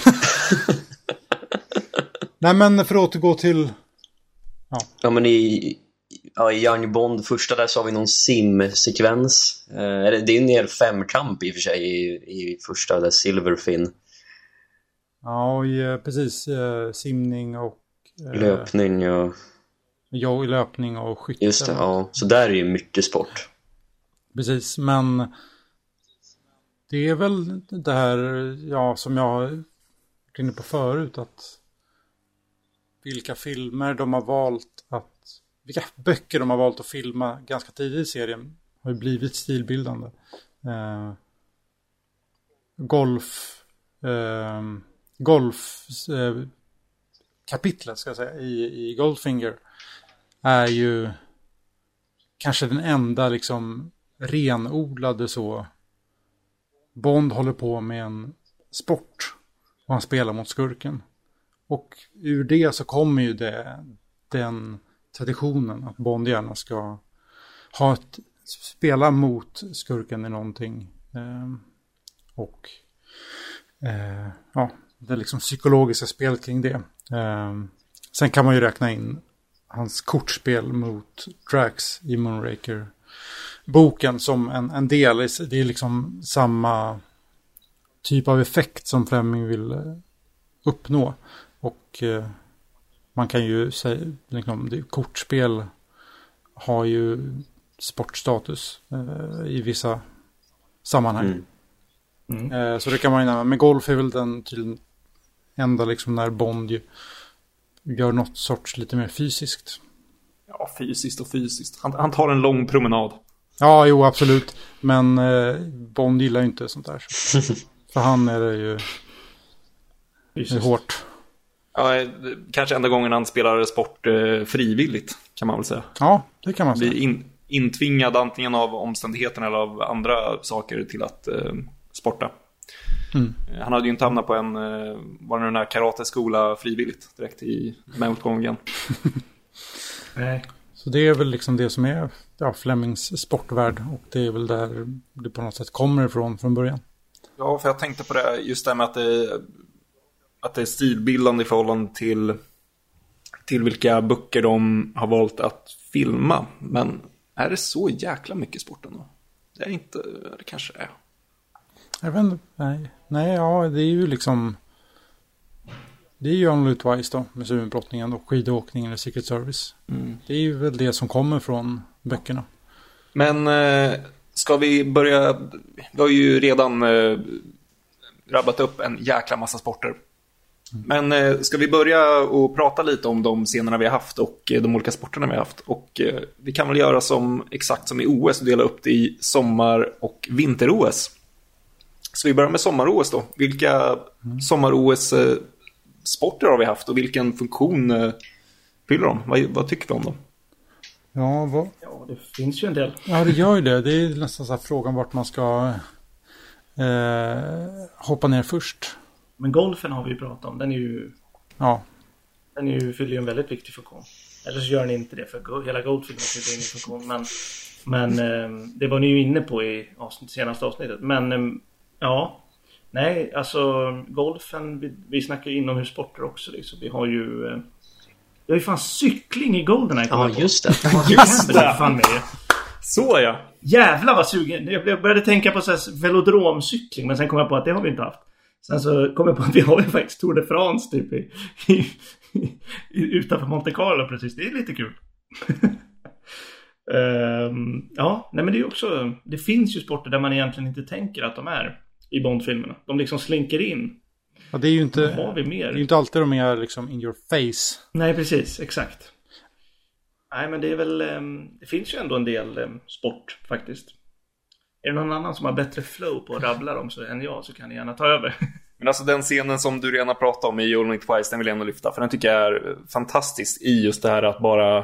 Speaker 3: nej men för att återgå till,
Speaker 4: Ja, men i, ja, i Young Bond, första där så har vi någon sim-sekvens. Eh, det är en hel femkamp i och för sig i, i första, där Silverfin.
Speaker 3: Ja och, eh, precis, eh, simning och eh,
Speaker 4: Löpning och...
Speaker 3: jo, löpning och skytte.
Speaker 4: Just det, ja. Så där är ju mycket sport.
Speaker 3: Precis, men det är väl det här, ja, som jag varit inne på förut, att vilka filmer de har valt att, vilka böcker de har valt att filma ganska tidigt i serien har ju blivit stilbildande. Eh, golf, eh, Golfkapitlet eh, ska jag säga i, i Goldfinger är ju kanske den enda liksom renodlade så. Bond håller på med en sport och han spelar mot skurken. Och ur det så kommer ju det, den traditionen att Bond gärna ska ha ett, spela mot skurken i någonting. Eh, och eh, ja, det liksom psykologiska spelet kring det. Eh, sen kan man ju räkna in hans kortspel mot Drax i Moonraker boken som en, en del. Det är liksom samma typ av effekt som Fleming vill eh, uppnå. Och eh, man kan ju säga, liksom, det, kortspel har ju sportstatus eh, i vissa sammanhang.
Speaker 4: Mm.
Speaker 2: Mm.
Speaker 3: Eh, så det kan man ju nämna. Men golf är väl den tydligen enda liksom när Bond ju gör något sorts lite mer fysiskt.
Speaker 1: ja, fysiskt och fysiskt. Han, han tar en lång promenad.
Speaker 3: Ja, jo, absolut. Men eh, Bond gillar ju inte sånt där. För [laughs] han är det ju det är hårt.
Speaker 1: Ja, eh, kanske enda gången han spelar sport eh, frivilligt, kan man väl säga.
Speaker 3: Ja, det kan man
Speaker 1: Blir
Speaker 3: säga.
Speaker 1: in, intvingad antingen av omständigheterna eller av andra saker till att eh, sporta.
Speaker 3: Mm.
Speaker 1: Eh, Han hade ju inte hamnat på en, eh, var det den här karateskola frivilligt direkt i motgången. [laughs]
Speaker 2: Nej.
Speaker 3: Så det är väl liksom det som är ja, Flemings sportvärld. Och det är väl där det på något sätt kommer ifrån från början.
Speaker 1: Ja, för jag tänkte på det, just det här med att det, att det är stilbildande i förhållande till, till vilka böcker de har valt att filma. Men är det så jäkla mycket sport ändå? Det är inte, det kanske är.
Speaker 3: Jag vet inte, nej. Nej, ja, det är ju liksom... Det är ju Only Twice då, med Sumenbrottningen och skidåkningen och Secret Service. Det är ju väl det som kommer från böckerna.
Speaker 1: Men eh, ska vi börja, vi har ju redan eh, rabbat upp en jäkla massa sporter. Men eh, ska vi börja och prata lite om de scenerna vi har haft och eh, de olika sporterna vi har haft. Och eh, vi kan väl göra som exakt som i OS och dela upp det i sommar och vinter-OS. Så vi börjar med sommar-OS då. Vilka sommar-OS-sporter har vi haft och vilken funktion eh, fyller de? Vad, vad tycker vi om dem?
Speaker 3: Ja, vad...
Speaker 2: Ja, det finns ju en del.
Speaker 3: ja, det gör ju det. Det är nästan så här frågan vart man ska eh, hoppa ner först.
Speaker 2: Men golfen har vi ju pratat om. Den är ju...
Speaker 3: Ja,
Speaker 2: Den är ju, fyller ju en väldigt viktig funktion. Eller så gör den inte det för hela Goldfinger fyller ingen funktion. Men, men eh, det var ni ju inne på i avsnitt, senaste avsnittet. Men eh, ja. Nej, alltså golfen. Vi, vi snackar ju inomhussporter också. Liksom. Vi har ju... Eh, vi har ju fan cykling i Goldeneye. kom
Speaker 4: Ja, just det.
Speaker 2: Just det! Fan med.
Speaker 1: Så ja!
Speaker 2: Jävlar vad sugen. Jag jag började tänka på så här velodromcykling men sen kom jag på att det har vi inte haft. Sen så kom jag på att vi har ju faktiskt Tour de France typ i, i, utanför Monte Carlo precis. Det är lite kul. [laughs] Ehm, ja, nej men det är ju också. Det finns ju sporter där man egentligen inte tänker att de är i Bondfilmerna. De liksom slinker in.
Speaker 3: ja det är ju inte,
Speaker 2: Vad har vi mer?
Speaker 3: det är ju inte alltid de är liksom in your face.
Speaker 2: Nej, precis. Exakt. Nej, men det är väl... ehm, Det finns ju ändå en del ehm, sport faktiskt. Är det någon annan som har bättre flow på att rabbla dem så än jag så kan ni gärna ta över. [laughs]
Speaker 1: Men alltså den scenen som du redan pratat om i Only Twice, den vill jag ändå lyfta. För den tycker jag är fantastisk i just det här att bara eh,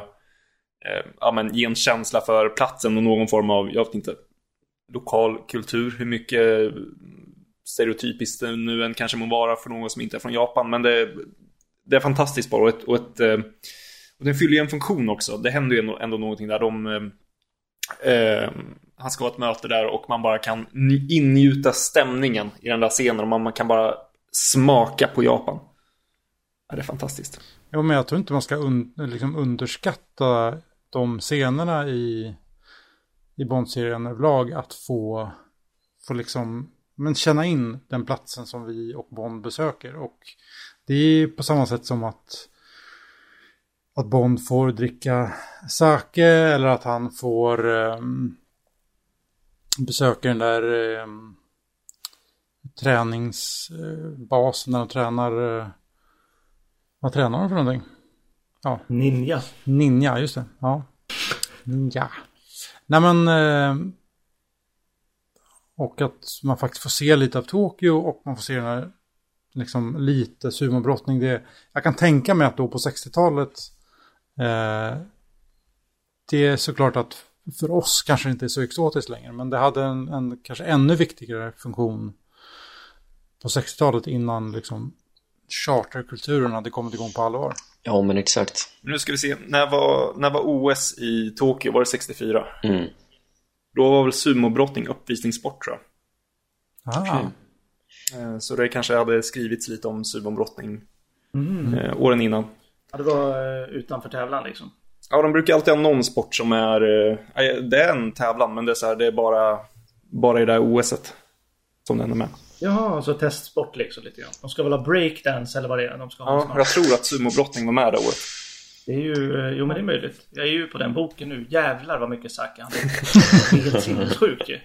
Speaker 1: ja, men, ge en känsla för platsen och någon form av, jag vet inte, lokal kultur. Hur mycket stereotypiskt det nu än kanske må vara för någon som inte är från Japan. Men det, det är fantastiskt bara och, ett, och, ett, eh, och den fyller ju en funktion också. Det händer ju ändå, ändå någonting där. De, eh, eh han ska ha ett möte där och man bara kan ingjuta stämningen i den där scenen och man, man kan bara smaka på Japan. Ja, det är fantastiskt.
Speaker 3: Jo, men jag tror inte man ska un, liksom underskatta de scenerna i, i Bond-serien överlag. Att få, få liksom, men känna in den platsen som vi och Bond besöker. Och det är på samma sätt som att, att Bond får dricka sake eller att han får um, besöka den där um, träningsbasen där de tränar eh, vad tränar de för någonting?
Speaker 2: Ninja.
Speaker 3: Ninja, just det. Ja. Ninja. Nej men... Eh, och att man faktiskt får se lite av Tokyo och man får se den här liksom lite sumobrottning. Det, jag kan tänka mig att då på 60-talet eh, det är såklart att för oss kanske det inte är så exotiskt längre men det hade en, en kanske ännu viktigare funktion på 60-talet innan liksom charterkulturen hade kommit igång på allvar.
Speaker 4: Ja, men exakt.
Speaker 1: Nu ska vi se, när var, när var OS i Tokyo? Var det 64?
Speaker 4: Mm.
Speaker 1: Då var väl sumobrottning uppvisningssport tror jag.
Speaker 3: Ah.
Speaker 1: Så det kanske hade skrivits lite om sumobrottning
Speaker 2: Mm.
Speaker 1: eh, åren innan.
Speaker 2: Ja, det var eh, utanför tävlan liksom.
Speaker 1: Ja, de brukar alltid ha någon sport som är... Det är en tävlan, men det är, så här, det är bara, bara i det här OSet som den är med.
Speaker 2: Jaha, alltså testsport liksom lite grann. De ska väl ha breakdance eller vad det är de ska ha
Speaker 1: Ja, jag tror att sumobrottning var med det året.
Speaker 2: Det är ju, eh, jo men det är möjligt. Jag är ju på den boken nu. Jävlar vad mycket sake han dricker. [laughs] Det är helt sinnessjukt ju.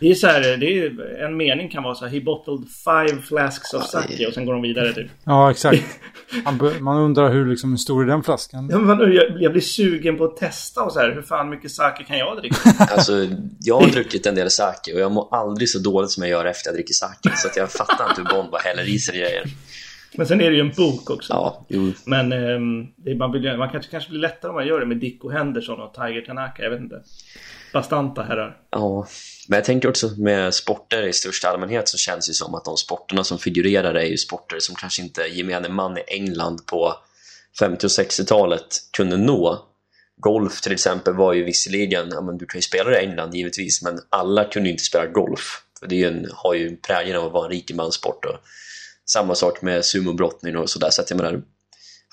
Speaker 2: Det är så här, det är ju, en mening kan vara så här. He bottled five flasks of sake och sen går de vidare typ.
Speaker 3: Ja, exakt. Man, undrar hur, liksom, stor är den flaskan?
Speaker 2: Ja, men jag, jag blir sugen på att testa och så här. Hur fan mycket sake kan jag dricka? [laughs]
Speaker 4: Alltså, jag har druckit en del sake och jag mår aldrig så dåligt som jag gör efter jag dricker sake. Så att jag fattar inte hur Bond bara häller i sig grejer.
Speaker 2: Men sen är det ju en bok också.
Speaker 4: Ja, jo.
Speaker 2: Men det, är- man, vill, ju- man kanske, kanske blir lättare om man gör det med Dicko Henderson och Tiger Tanaka. Jag vet inte. Bastanta herrar.
Speaker 4: Ja, men jag tänker också med sporter i största allmänhet så känns det som att de sporterna som figurerar är ju sporter som kanske inte gemene man i England på 50 och 60-talet kunde nå. Golf till exempel var ju visserligen, ja, men du kan ju spela det i England givetvis, men alla kunde ju inte spela golf. För det är ju en, har ju prägeln av att vara en rikemanssport. Och samma sak med sumobrottning och sådär. Så att jag menar,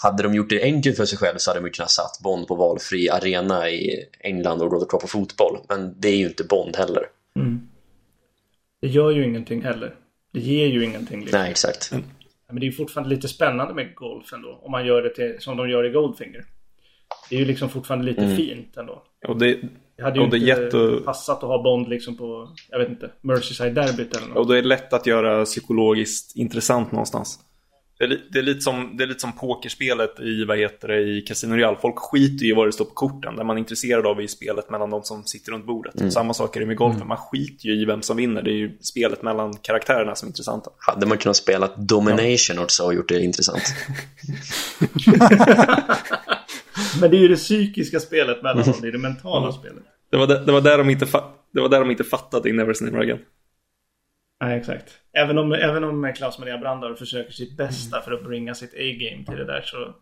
Speaker 4: hade de gjort det enkelt för sig själv så hade de kunnat satt Bond på valfri arena i England och gått kvar på fotboll. Men det är ju inte Bond heller.
Speaker 2: Det gör ju ingenting heller. Det ger ju ingenting. Liksom.
Speaker 4: Nej, exakt.
Speaker 2: Men det är ju fortfarande lite spännande med golf ändå. Om man gör det till, som de gör i Goldfinger. Det är ju liksom fortfarande lite fint ändå.
Speaker 1: Och det,
Speaker 2: Det hade ju
Speaker 1: Och det
Speaker 2: inte
Speaker 1: jätte-
Speaker 2: passat att ha Bond liksom på, jag vet inte, Merseyside-derbyt eller något.
Speaker 1: och det är lätt att göra psykologiskt intressant någonstans. Det är, det, är lite som, det är lite som pokerspelet i, vad heter det, i Casino Real. Folk skiter ju i vad det står på korten. Det man är intresserad av är spelet mellan de som sitter runt bordet. Samma sak är det med golfen. Man skiter ju i vem som vinner. Det är ju spelet mellan karaktärerna som är intressanta.
Speaker 4: Hade man kunnat spela Domination också och gjort det intressant? [laughs] [laughs]
Speaker 2: Men det är ju det psykiska spelet mellan dem, det är det mentala spelet.
Speaker 1: Det var, där, det, var där de inte det var där de inte fattade i Never Never Again.
Speaker 2: Nej, exakt. Även om, även om Klaus Maria Brandauer försöker sitt bästa för att bringa sitt A-game till det där så...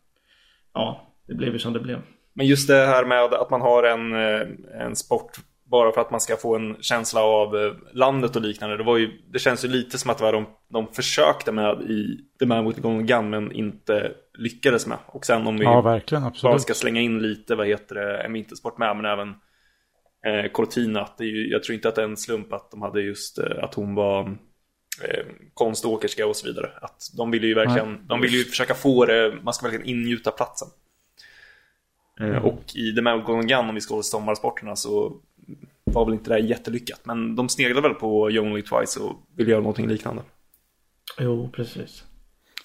Speaker 2: Ja, det blev ju som det blev.
Speaker 1: Men just det här med att man har en, eh, en sport bara för att man ska få en känsla av eh, landet och liknande. Det, var ju, det känns ju lite som att det var de, de försökte med i The Man with the Golden Gun men inte lyckades med. Och sen om vi
Speaker 3: ja, verkligen,
Speaker 1: bara ska slänga in lite, vad heter det, en vintersport med, men även eh, Cortina. Det är ju, jag tror inte att det är en slump att de hade just eh, att hon var eh, konståkerska och så vidare. Att de ville ju verkligen, Nej. de ville ju försöka få det, man ska verkligen ingjuta platsen. Mm. Och i The Golden Gun, om vi ska hålla sommarsporterna, så var väl inte det jättelyckat. Men de sneglade väl på You Only Twice och ville göra någonting liknande.
Speaker 2: Jo, precis.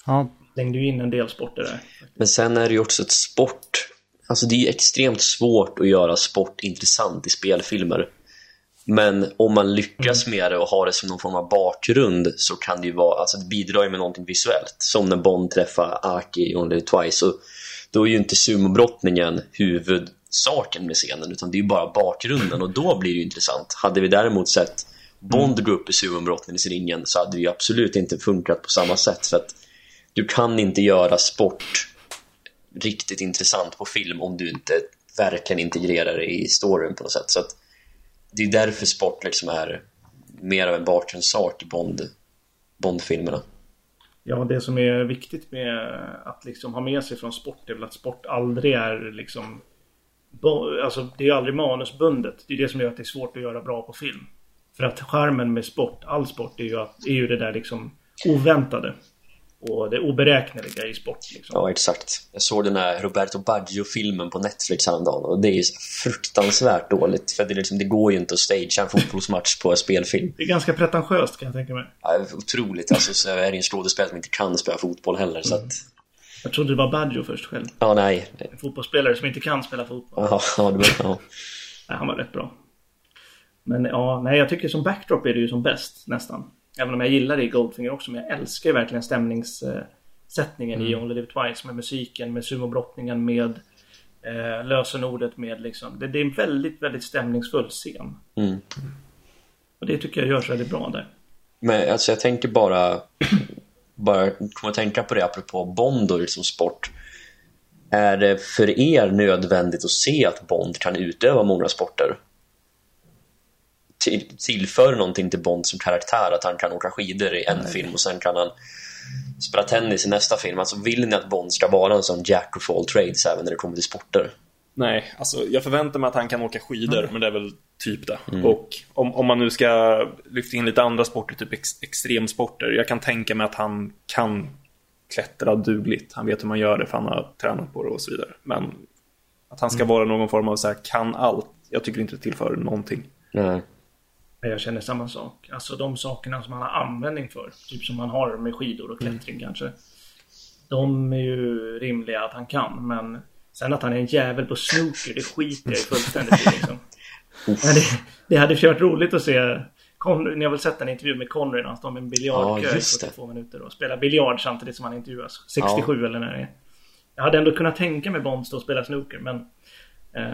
Speaker 3: Ja.
Speaker 2: Längde ju in en del sporter där.
Speaker 4: Men sen är det ju också ett sport. Alltså det är ju extremt svårt att göra sport intressant i spelfilmer. Men om man lyckas mm. med det och har det som någon form av bakgrund så kan det ju vara, alltså det bidrar ju med någonting visuellt. Som när Bond träffar Aki Only Twice. Och då är ju inte sumobrottningen huvud saken med scenen utan det är ju bara bakgrunden och då blir det ju intressant. Hade vi däremot sett Bond gå upp i sumombrottningsringen så hade det ju absolut inte funkat på samma sätt för att du kan inte göra sport riktigt intressant på film om du inte verkligen integrerar det i storyn på något sätt. Så att det är därför sport liksom är mer av en bakgrundssak i Bond, Bond-filmerna.
Speaker 2: Ja, det som är viktigt med att liksom ha med sig från sport är väl att sport aldrig är liksom Alltså det är ju aldrig manusbundet. Det är det som gör att det är svårt att göra bra på film. För att skärmen med sport, all sport, är ju, att, är ju det där liksom oväntade. Och det oberäkneliga i sport. Liksom.
Speaker 4: Ja, exakt. Jag såg den här Roberto Baggio-filmen på Netflix häromdagen och det är fruktansvärt dåligt. För det, liksom, det går ju inte att stagea en fotbollsmatch på en spelfilm.
Speaker 2: Det är ganska pretentiöst kan jag tänka mig.
Speaker 4: Ja, otroligt. Alltså, så är det en skådespelare som inte kan spela fotboll heller. Mm. Så att
Speaker 2: jag trodde det var Baggio först själv.
Speaker 4: Ja, nej.
Speaker 2: En fotbollsspelare som inte kan spela fotboll.
Speaker 4: Ja, ja, det var, ja.
Speaker 2: nej, han var rätt bra. Men ja, nej, jag tycker som backdrop är det ju som bäst nästan. Även om jag gillar det i Goldfinger också, men jag älskar ju verkligen stämningssättningen mm. i Only Live Twice med musiken, med sumobrottningen, med eh, lösenordet, med liksom. Det, det, är en väldigt, väldigt stämningsfull scen.
Speaker 4: Mm.
Speaker 2: Och det tycker jag görs väldigt bra där.
Speaker 4: Men alltså jag tänker bara bara komma att tänka på det apropå Bond och liksom sport. Är det för er nödvändigt att se att Bond kan utöva många sporter? Till, tillför någonting till Bond som karaktär att han kan åka skidor i en Nej. film och sen kan han spela tennis i nästa film. Alltså vill ni att Bond ska vara en sån jack of all trades även när det kommer till sporter?
Speaker 1: Nej, alltså jag förväntar mig att han kan åka skidor, mm. men det är väl typ det. Mm. Och om, om man nu ska lyfta in lite andra sporter, typ ex, extremsporter. Jag kan tänka mig att han kan klättra dugligt. Han vet hur man gör det för han har tränat på det och så vidare. Men att han ska mm. vara någon form av så här, kan allt. Jag tycker inte det tillför någonting.
Speaker 4: Nej.
Speaker 2: Jag känner samma sak. Alltså de sakerna som han har användning för. Typ som han har med skidor och klättring mm. kanske. De är ju rimliga att han kan. Men Sen att han är en jävel på snooker, det skiter jag i fullständigt i liksom. [laughs] Men det, det hade varit roligt att se Conry, ni har väl sett en intervju med Conry när han står med en biljardkö ja, i 42 minuter och spelar biljard samtidigt som han intervjuas. 67 ja. eller när det är. Jag hade ändå kunnat tänka mig Bond stå och spela snooker men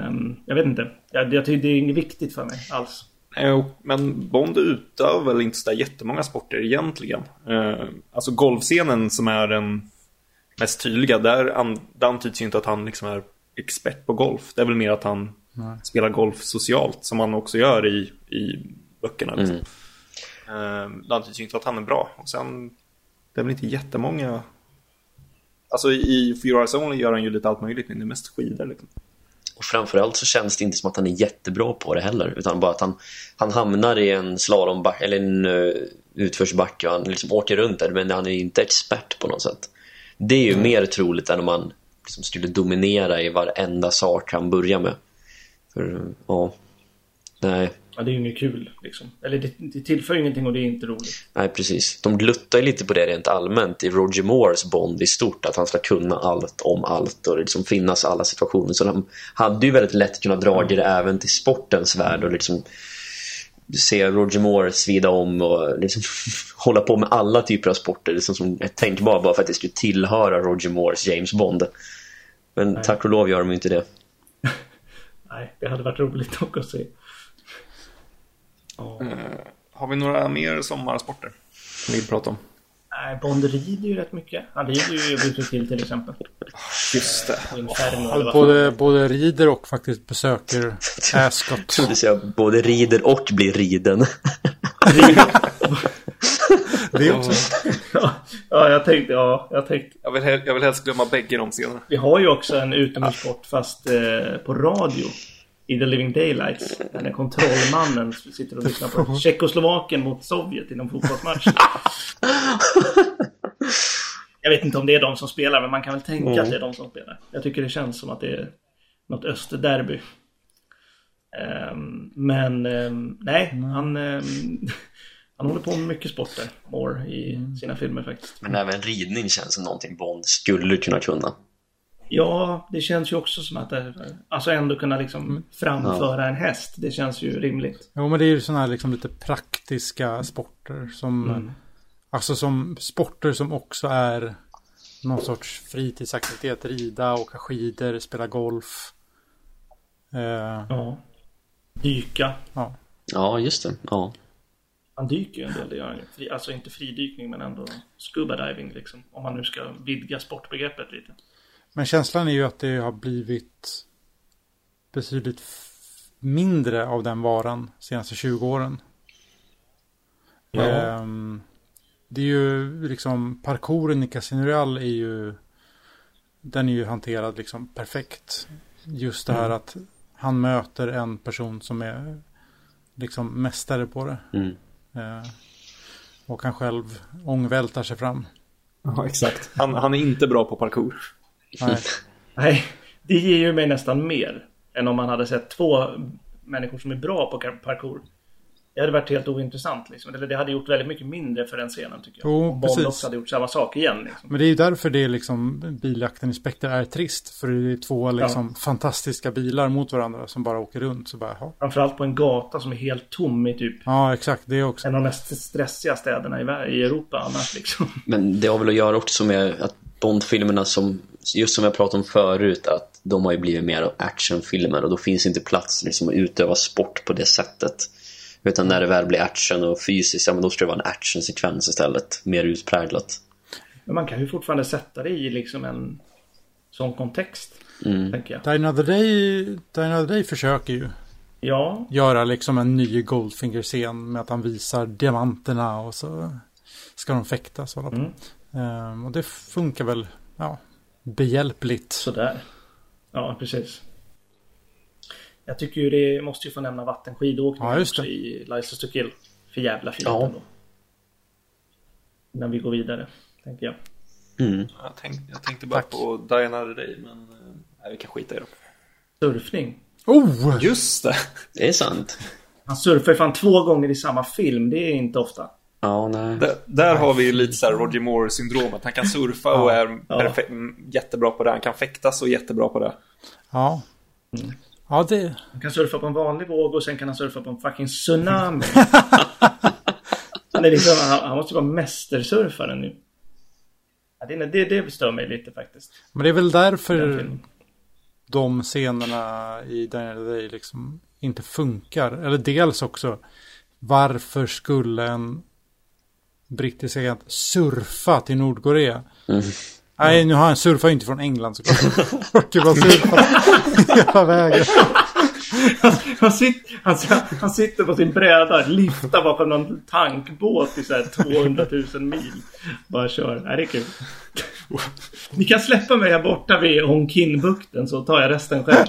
Speaker 2: um, Jag vet inte. Jag, jag tycker det är inget viktigt för mig alls.
Speaker 1: Jo, men Bond utövar väl inte så där jättemånga sporter egentligen. Uh, alltså golfscenen som är den mest tydliga, där, an, där antyds ju inte att han liksom är expert på golf. Det är väl mer att han Nej. spelar golf socialt, som han också gör i, i böckerna. Liksom. Mm. Uh, det antyds ju inte att han är bra. Och sen, det är väl inte jättemånga... Alltså i For Your Eyes Only gör han ju lite allt möjligt, men det är mest skidor liksom.
Speaker 4: Och framförallt så känns det inte som att han är jättebra på det heller utan bara att han, han hamnar i en slalombacke eller en uh, utförsbacke och han liksom åker runt där men han är inte expert på något sätt. Det är ju mm. mer troligt än om man liksom skulle dominera i varenda sak han börjar med. För, ja, nej.
Speaker 2: Ja, det är ju inget kul liksom. Eller det, det tillför ingenting och det är inte roligt.
Speaker 4: Nej, precis. De gluttar ju lite på det rent allmänt i Roger Moores Bond i stort. Att han ska kunna allt om allt och liksom finnas alla situationer. Så de hade ju väldigt lätt kunnat dra det även till sportens värld och liksom se Roger Moore svida om och liksom [laughs] hålla på med alla typer av sporter liksom som är tänkbara bara för att det skulle tillhöra Roger Moores James Bond. Men tack och lov gör de inte det. [laughs]
Speaker 2: Nej, det hade varit roligt dock att se. Ja.
Speaker 1: Har vi några mer sommarsporter vi vill prata om?
Speaker 2: Nej, Bond rider ju rätt mycket. Han rider ju Bruce till till exempel.
Speaker 1: Just det.
Speaker 2: Och Inferno
Speaker 3: både, både rider och faktiskt besöker [laughs] Ascot.
Speaker 4: Trodde säga både rider och blir riden. [laughs]
Speaker 3: Det också.
Speaker 2: ja, ja, jag tänkte, ja, jag tänkte.
Speaker 1: Jag vill, hel- jag vill helst glömma bägge de scenerna.
Speaker 2: Vi har ju också en utomhussport fast eh, på radio. I The Living Daylights. Den kontrollmannen sitter och lyssnar på Tjeckoslovakien mot Sovjet i någon fotbollsmatch. Jag vet inte om det är de som spelar, men man kan väl tänka att det är de som spelar. Jag tycker det känns som att det är något österderby. Ehm, men ehm, nej, han, ehm, [laughs] han håller på med mycket sporter, Moore, i sina filmer faktiskt.
Speaker 4: Men även ridning känns som någonting Bond skulle kunna kunna.
Speaker 2: Ja, det känns ju också som att det, alltså ändå kunna liksom framföra en häst. Det känns ju rimligt.
Speaker 3: Jo, men det är ju sådana här liksom lite praktiska sporter som...
Speaker 2: Mm.
Speaker 3: Alltså som sporter som också är någon sorts fritidsaktivitet. Rida, åka skidor, spela golf. Eh,
Speaker 2: Ja. Dyka.
Speaker 3: ja.
Speaker 4: Ja, just det. Ja.
Speaker 2: Han dyker ju en del, det gör han ju. Alltså inte fridykning men ändå scuba diving liksom. Om man nu ska vidga sportbegreppet lite.
Speaker 3: Men känslan är ju att det har blivit betydligt mindre av den varan de senaste 20 åren.
Speaker 2: Ja.
Speaker 3: Ehm, det är ju liksom parkouren i Casino Real är ju den är ju hanterad liksom perfekt. Just det här att han möter en person som är liksom mästare på det.
Speaker 4: Mm.
Speaker 3: Eh, och han själv ångvältar sig fram.
Speaker 1: Ja, exakt. Han, han är inte bra på parkour.
Speaker 3: Nej. [laughs]
Speaker 2: Nej, det ger ju mig nästan mer. Än om man hade sett två människor som är bra på parkour. Det hade varit helt ointressant liksom. Eller det hade gjort väldigt mycket mindre för den scenen tycker jag.
Speaker 3: Jo,
Speaker 2: Om Bond också hade gjort samma sak igen liksom.
Speaker 3: Men det är ju därför det är liksom biljakten i Spectre är trist. För det är två liksom fantastiska bilar mot varandra som bara åker runt. Så bara.
Speaker 2: Framförallt på en gata som är helt tom i typ
Speaker 3: Ja, exakt. Det är också.
Speaker 2: en av de mest stressiga städerna i, i Europa annars liksom.
Speaker 4: Men det har väl att göra också med att Bond-filmerna som, just som jag pratade om förut, att de har ju blivit mer actionfilmer och då finns inte plats liksom, att utöva sport på det sättet. Utan när det väl blir action och fysiskt, ja men då ska det vara en actionsekvens istället. Mer utpräglat.
Speaker 2: Men man kan ju fortfarande sätta det i liksom en sån kontext.
Speaker 4: Mm.
Speaker 2: Tänker jag.
Speaker 3: Die Another Day, Die Another Day försöker ju
Speaker 2: Ja,
Speaker 3: göra liksom en ny Goldfinger-scen med att han visar diamanterna och så ska de fäktas. och hålla på.
Speaker 2: Mm.
Speaker 3: Ehm, och det funkar väl ja, behjälpligt.
Speaker 2: sådär. Ja, precis. Jag tycker ju det måste ju få nämna vattenskidåkning
Speaker 3: Ja, just
Speaker 2: också
Speaker 3: det.
Speaker 2: i License to Kill. För jävla fint
Speaker 4: Ja.
Speaker 2: ändå. Innan vi går vidare, tänker jag.
Speaker 4: Mm.
Speaker 1: Jag, tänk, jag tänkte bara
Speaker 3: Tack.
Speaker 1: på Diana Day, men eh, nej, vi kan skita i det.
Speaker 2: Surfning.
Speaker 3: Oh!
Speaker 1: Just det!
Speaker 4: Det är sant.
Speaker 2: Han surfar ju fan två gånger i samma film. Det är inte ofta.
Speaker 4: Ja, nej.
Speaker 1: Där, där har vi lite så här Roger Moore-syndromet. Han kan surfa och är perfe- mm, jättebra på det. Han kan fäktas och jättebra på det.
Speaker 3: Ja. Ja, det...
Speaker 2: Han kan surfa på en vanlig våg och sen kan han surfa på en fucking tsunami. [laughs] han, är liksom, han, han måste vara mästersurfare nu. Ja, det, det, det stör mig lite faktiskt.
Speaker 3: Men det är väl därför de scenerna i Another Day liksom inte funkar. Eller dels också, varför skulle en brittisk agent surfa till Nordkorea?
Speaker 4: Mm.
Speaker 3: Nej, nu har han surfat inte från England såklart. Orkar bara surfa hela vägen. [laughs]
Speaker 2: Han, sit, han, han sitter på sin bräda, liftar bakom någon tankbåt i så här 200 000 mil. Bara kör. Nej, det är kul. Ni kan släppa mig här borta vid Hongkin-bukten så tar jag resten själv.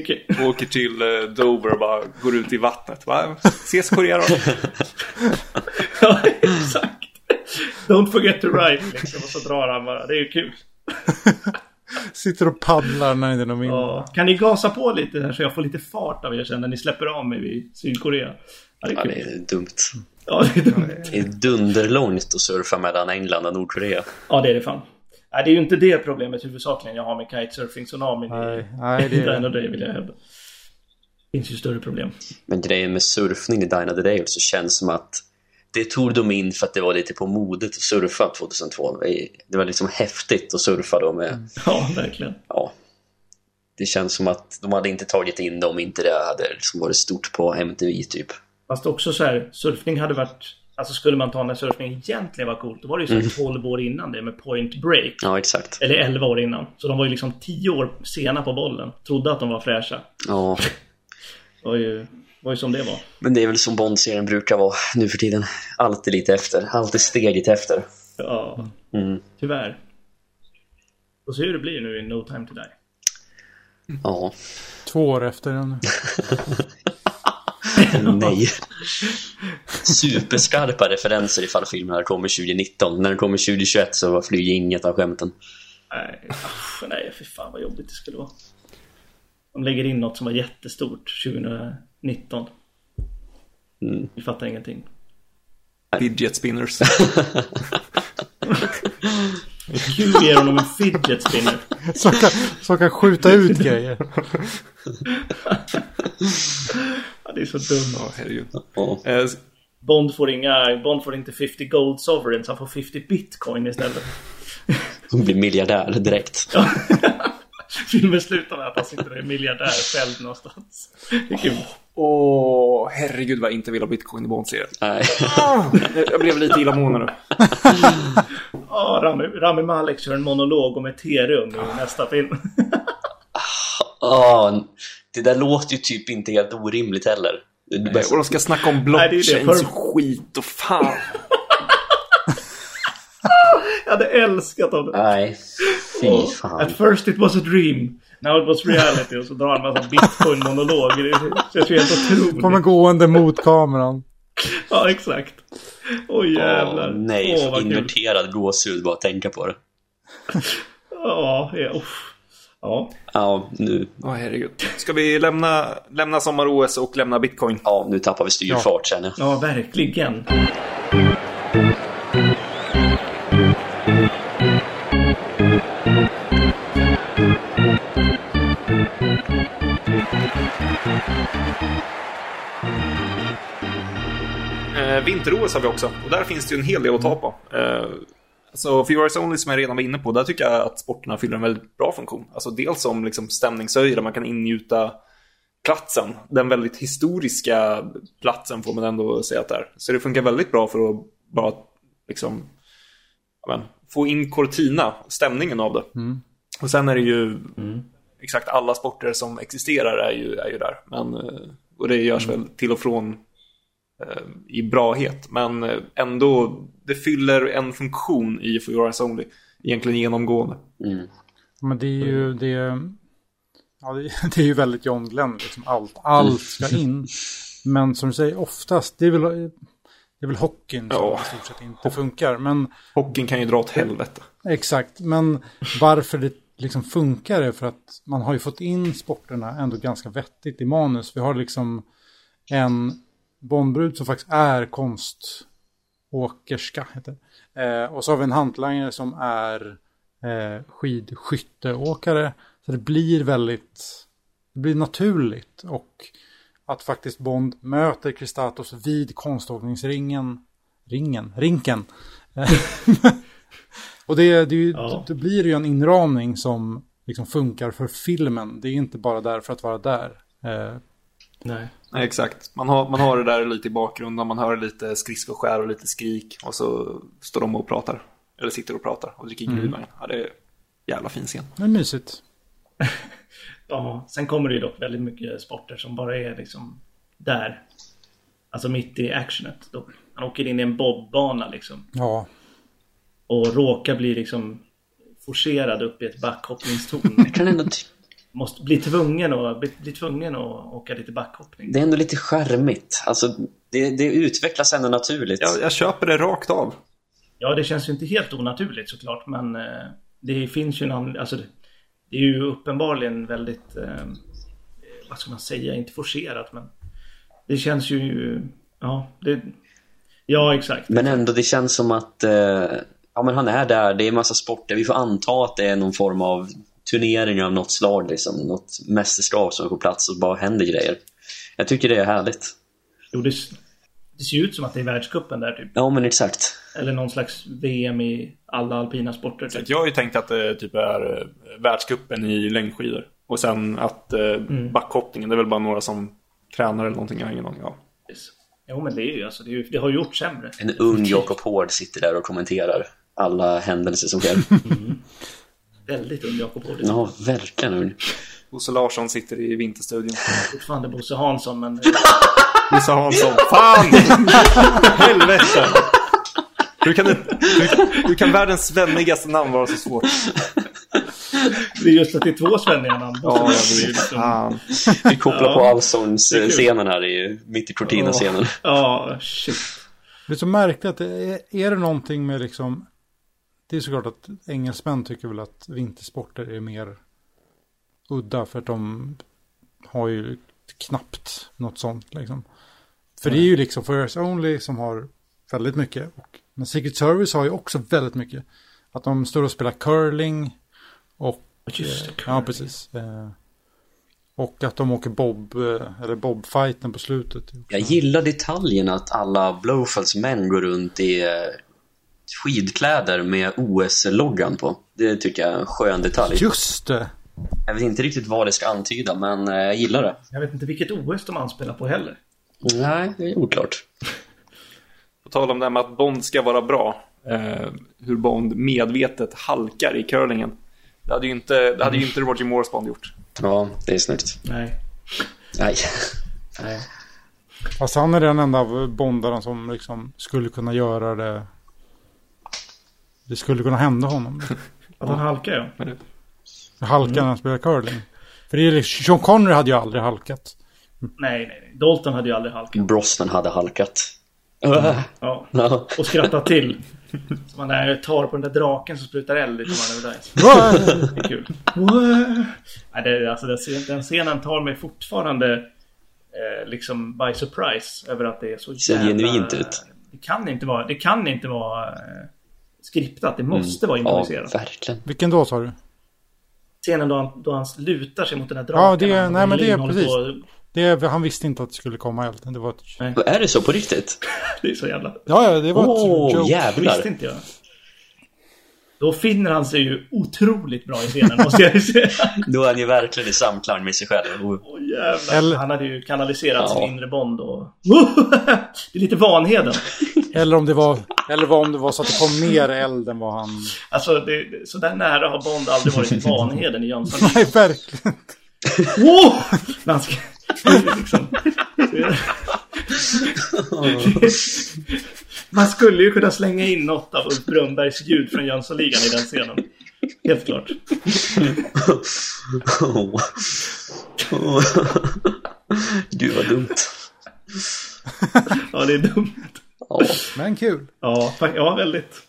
Speaker 2: Kul. [laughs]
Speaker 1: Åker till eh, Dover och bara går ut i vattnet. Va? Ses Korea då? [laughs]
Speaker 2: Ja, exakt. Don't forget to write liksom. Och så drar han bara. Det är ju kul. [laughs]
Speaker 3: Sitter och paddlar när det inte är någon.
Speaker 2: Ja. Kan ni gasa på lite här så jag får lite fart av er sen när ni släpper av mig vid Sydkorea? Ja, det är
Speaker 4: Ja, det är dumt.
Speaker 2: Ja, det är dumt.
Speaker 4: Det är dunderlångt att surfa mellan England och Nordkorea.
Speaker 2: Ja, det är det fan. Nej, det är ju inte det problemet huvudsakligen jag har med kitesurfing-tsunamin
Speaker 3: Nej,
Speaker 2: i
Speaker 3: nej, det är-
Speaker 2: det... det vill jag hävda. Det finns ju större problem.
Speaker 4: Men grejen med surfning i the Dale så känns som att det tog de in för att det var lite på modet att surfa 2002. Det var liksom häftigt att surfa då med,
Speaker 2: Ja, verkligen.
Speaker 4: ja, det känns som att de hade inte tagit in det om inte det hade liksom varit stort på MTV typ.
Speaker 2: Fast också så här, surfning hade varit... Alltså skulle man ta när surfning egentligen var coolt, då var det ju så här 12 år innan det med Point Break.
Speaker 4: Ja, exakt.
Speaker 2: Eller 11 år innan. Så de var ju liksom 10 år sena på bollen. Trodde att de var fräscha.
Speaker 4: Ja,
Speaker 2: Det var ju, var ju som det var.
Speaker 4: men det är väl som Bond-serien brukar vara nu för tiden. Alltid lite efter, alltid steget efter.
Speaker 2: Ja,
Speaker 4: Mm.
Speaker 2: tyvärr. Och se hur det blir nu i No Time To Die.
Speaker 4: Ja,
Speaker 3: Två år efter den. [laughs] [laughs]
Speaker 4: nej. [laughs] Superskarpa referenser ifall filmen hade kommit 2019. När den kommer 2021 så flyger inget av skämten.
Speaker 2: Nej, nej, fy fan vad jobbigt det skulle vara. De lägger in något som var jättestort 2019.
Speaker 4: Mm.
Speaker 2: Vi fattar ingenting.
Speaker 1: Fidget spinners. [laughs]
Speaker 2: Kul ger honom en fidget spinner. [laughs]
Speaker 3: Som kan, som kan skjuta ut grejer.
Speaker 2: Ja, det är så dumt.
Speaker 1: Ja, herregud.
Speaker 4: Ja.
Speaker 1: Eh,
Speaker 2: Bond får inga, Bond får inte 50 gold sovereigns, han får 50 bitcoin istället.
Speaker 4: Hon blir miljardär direkt. [laughs]
Speaker 2: Filmen slutar med att han sitter och är miljardär själv någonstans. Det är kul.
Speaker 1: Åh, herregud vad jag inte vill ha bitcoin i Bond-serien.
Speaker 4: Nej. [laughs]
Speaker 1: Jag blev lite illamående nu. [laughs]
Speaker 2: Ja, Rami, Rami Malek kör en monolog om ethereum i nästa film.
Speaker 4: Ja, [laughs] det där låter ju typ inte helt orimligt heller.
Speaker 1: Nej, Och de ska snacka om blockchains
Speaker 2: För-
Speaker 1: och skit och fan.
Speaker 2: Jag hade älskat om det.
Speaker 4: Nej, fy
Speaker 2: At
Speaker 4: fan.
Speaker 2: first it was a dream. Now it was reality. Och så drar han en massa bitcoin-monologer. Det känns ju helt
Speaker 3: Kommer
Speaker 2: otroligt.
Speaker 3: gående mot kameran.
Speaker 2: Ja, exakt. Oj jävlar.
Speaker 4: Åh, nej,
Speaker 2: Åh, vad kul.
Speaker 4: inverterad gåshud bara att tänka på det.
Speaker 2: Ja, ja, uff. ja.
Speaker 4: Ja, nu,
Speaker 1: Åh, herregud. Ska vi lämna, lämna sommar-OS och lämna bitcoin?
Speaker 4: ja, nu tappar vi styrfart känner jag.
Speaker 2: ja, verkligen.
Speaker 1: Eh, Vinter-OS har vi också. Och där finns det ju en hel del att ta på. Eh, alltså, For Yours Only som jag redan var inne på, där tycker jag att sporterna fyller en väldigt bra funktion. Alltså dels som liksom, stämningshöjare, man kan ingjuta platsen. Den väldigt historiska platsen får man ändå säga att det är. Så det funkar väldigt bra för att bara liksom, men, få in Cortina, stämningen av det. Och sen är det ju exakt alla sporter som existerar är ju, är ju där. Men, eh, och det görs väl till och från eh, i brahet. Men eh, ändå, det fyller en funktion i For Your Eyes Only. Egentligen genomgående.
Speaker 4: Mm.
Speaker 3: Men det är ju, det är, ja, det, [laughs] det är ju väldigt John Glenn, liksom allt, allt ska in. Men som du säger, oftast, det är väl, det är väl hockeyn som
Speaker 1: Ja.
Speaker 3: i stort sett inte funkar. Men
Speaker 1: Hockeyn kan ju dra åt helvete.
Speaker 3: exakt, men varför det liksom funkar det för att man har ju fått in sporterna ändå ganska vettigt i manus. Vi har liksom en Bondbrud som faktiskt är konståkerska. Heter. det. Eh, och så har vi en hantlangare som är eh, skidskytteåkare. Så det blir väldigt, det blir naturligt. Och att faktiskt Bond möter Kristatos vid konståkningsringen, ringen, rinken. [laughs] Och det, det, ju,
Speaker 2: Ja.
Speaker 3: det blir ju en inramning som liksom funkar för filmen. Det är inte bara där för att vara där. Eh,
Speaker 2: Nej.
Speaker 1: Nej, exakt. Man har, man har det där lite i bakgrunden, man hör lite skridskoskär och lite skrik. Och så står de och pratar. Eller sitter och pratar och dricker glühwein. Ja, det är jävla fin scen.
Speaker 3: det är mysigt. [laughs]
Speaker 2: Ja, sen kommer det ju dock väldigt mycket sporter som bara är liksom där. Alltså mitt i actionet. Då. Han åker in i en bobbana liksom.
Speaker 3: Ja,
Speaker 2: Och råkar bli liksom forcerad upp i ett backhoppningstorn. [laughs]
Speaker 4: Kan ändå
Speaker 2: Måste bli tvungen att, bli, bli tvungen att åka lite backhoppning.
Speaker 4: det är ändå lite charmigt. Alltså, det, det utvecklas ändå naturligt.
Speaker 1: Jag, jag köper det rakt av.
Speaker 2: Ja, det känns ju inte helt onaturligt såklart, men eh, det finns ju en annan, alltså det, det är ju uppenbarligen väldigt, eh, vad ska man säga, inte forcerat, men det känns ju, ja, det, ja exakt.
Speaker 4: Men ändå, det känns som att eh, ja, men han är där. Det är massa sporter. Vi får anta att det är någon form av turnering av något slag. Liksom. Något mästerskap som är på plats och bara händer grejer. Jag tycker det är härligt.
Speaker 2: Jo, det, det ser ju ut som att det är världscupen där typ.
Speaker 4: Ja, men exakt.
Speaker 2: Eller någon slags VM i alla alpina sporter. Typ.
Speaker 1: Jag har ju tänkt att det typ är eh, världscupen i längdskidor. Och sen att eh, backhoppningen, det är väl bara några som tränar eller någonting, jag har ingen aning om.
Speaker 2: Jo men det är ju alltså, det, är ju, det har gjort sämre.
Speaker 4: En ung Jakob Hård sitter där och kommenterar alla händelser som sker. [laughs]
Speaker 2: Väldigt ung Jakob Hård.
Speaker 4: Ja, verkligen ung.
Speaker 1: Bosse Larsson sitter i Vinterstudion.
Speaker 2: Fortfarande Bosse Hansson men... [laughs]
Speaker 1: Bosse Hansson. Fan! [laughs] Helvete! Hur kan, det, hur, hur kan världens svennigaste namn vara så svårt?
Speaker 2: Det är just att det är två svenniga namn.
Speaker 1: Ja, jag
Speaker 2: Det är
Speaker 1: vet.
Speaker 2: liksom-
Speaker 1: Fan.
Speaker 4: Vi kopplar
Speaker 2: Ja.
Speaker 4: på Allsångs-scenen här i, mitt i Cortina-scenen.
Speaker 2: Ja, shit.
Speaker 3: Det är så märkligt är, är det någonting med liksom... Det är såklart att engelsmän tycker väl att vintersporter är mer udda för att de har ju knappt något sånt liksom. För det är ju liksom First Only som har väldigt mycket. Och, men Secret Service har ju också väldigt mycket. Att de står och spelar curling och...
Speaker 2: Just
Speaker 3: eh,
Speaker 2: curling.
Speaker 3: Ja, precis. Eh, och att de åker bob, eh, eller bobfighten på slutet.
Speaker 4: Jag gillar detaljen att alla Blowfells män går runt i eh, skidkläder med OS-loggan på. Det tycker jag är en skön detalj.
Speaker 3: Just det!
Speaker 4: Jag vet inte riktigt vad det ska antyda, men eh, jag gillar det.
Speaker 2: Jag vet inte vilket OS de anspelar på heller.
Speaker 4: Nej, det är oklart.
Speaker 1: På tal om det här med att Bond ska vara bra. Eh, hur Bond medvetet halkar i curlingen. Det hade ju inte, det hade ju inte Roger Moores Bond gjort.
Speaker 4: Ja, det är snyggt.
Speaker 2: Nej.
Speaker 4: Nej.
Speaker 2: Nej.
Speaker 3: Fast han är den enda bondaren som liksom skulle kunna göra det. Det skulle kunna hända honom. [laughs]
Speaker 2: Att han halkar ja.
Speaker 1: Men det-
Speaker 3: Halka när han spelar curling. För det är liksom, Sean Connery hade ju aldrig halkat.
Speaker 2: Nej, nej, nej. Dalton hade ju aldrig halkat.
Speaker 4: Brosnan hade halkat. Äh. [laughs]
Speaker 2: Ja.
Speaker 4: Ja.
Speaker 2: Och skrattat till. Så [laughs] man där tar på den där draken som sprutar eld i Tomorrow Never Dies. Det är kul. Nej, det, är- alltså, den, scen- den scenen tar mig fortfarande eh, liksom by surprise över att det är så
Speaker 4: Ser
Speaker 2: jävla...
Speaker 4: genuint ut.
Speaker 2: Det kan inte vara, det kan inte vara eh, skriptat. Det måste vara
Speaker 4: Mm. Ja,
Speaker 2: improviserat.
Speaker 4: verkligen.
Speaker 3: Vilken då sa du?
Speaker 2: Scenen då han, då han lutar sig mot den där draken.
Speaker 3: Ja, det-
Speaker 2: Han-
Speaker 3: nej, men det är precis.
Speaker 2: på-
Speaker 3: Det är, han visste inte att det skulle komma eld. Det var ett...
Speaker 4: Är det så på riktigt? [laughs]
Speaker 2: Det är så jävla...
Speaker 3: Ja, ja, det var
Speaker 4: Åh,
Speaker 3: ett joke.
Speaker 2: Det
Speaker 4: jävlar.
Speaker 2: visste inte jag. Då finner han sig ju otroligt bra i scenen, måste jag säga. [laughs]
Speaker 4: Då är han ju verkligen i samklang med sig själv. Och-
Speaker 2: jävlar.
Speaker 3: Eller-
Speaker 2: Han hade ju kanaliserat
Speaker 4: Ja.
Speaker 2: sin inre Bond och... [laughs] det är lite Vanheden.
Speaker 3: Eller om det var... Eller om det var så att det kom mer eld än vad han...
Speaker 2: Alltså, det, så där nära har Bond aldrig varit i Vanheden i Jönsson. [laughs]
Speaker 3: Nej, verkligen.
Speaker 2: Han ska... liksom... Man skulle ju kunna slänga in något av Ulf Brunnbergs ljud från Jönssonligan i den scenen. Helt klart.
Speaker 4: Gud vad dumt.
Speaker 2: Ja, det är dumt.
Speaker 4: Ja.
Speaker 3: Men kul.
Speaker 2: Ja, ja väldigt.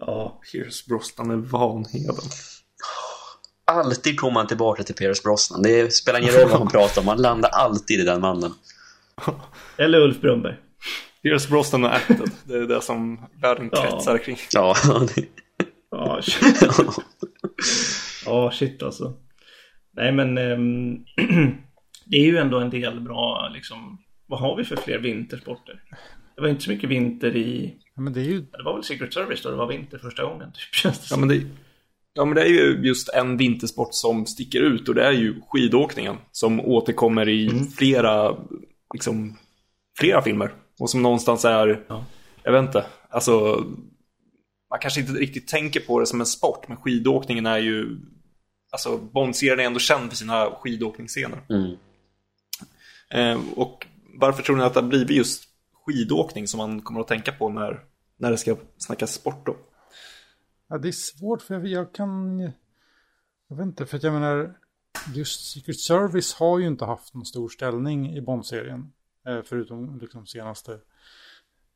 Speaker 2: Ja,
Speaker 1: Pierce Brosnan är Vanheden.
Speaker 4: Alltid kommer man tillbaka till Pierce Brosnan. Det spelar ingen roll vad man pratar om. Man landar alltid i den mannen.
Speaker 2: eller Ulf Brunnberg.
Speaker 1: Pierce Brosnan och Acted. Det är det som världen
Speaker 2: Ja.
Speaker 1: kretsar kring.
Speaker 4: Ja,
Speaker 2: Ja, shit. Ja, shit alltså. Nej, men ehm, [clears throat] det är ju ändå en del bra, liksom. Vad har vi för fler vintersporter? Det var inte så mycket vinter i...
Speaker 3: Ja, men det är ju...
Speaker 2: Det var väl Secret Service då det var vinter första gången, typ, [laughs] känns det
Speaker 1: Ja men, det, ja, men det är ju just en vintersport som sticker ut och det är ju skidåkningen. Som återkommer i flera, liksom, flera filmer. Och som någonstans är,
Speaker 2: Ja.
Speaker 1: jag vet inte, alltså man kanske inte riktigt tänker på det som en sport, men skidåkningen är ju, alltså Bond-serien är ändå känd för sina skidåkningsscener.
Speaker 4: Mm.
Speaker 1: Eh, och varför tror ni att det har blivit just skidåkning som man kommer att tänka på när, när det ska snackas sport då?
Speaker 3: Ja, det är svårt för jag, jag kan... Jag vet inte, för att jag menar... Just Secret Service har ju inte haft någon stor ställning i Bond-serien. Eh, förutom liksom senaste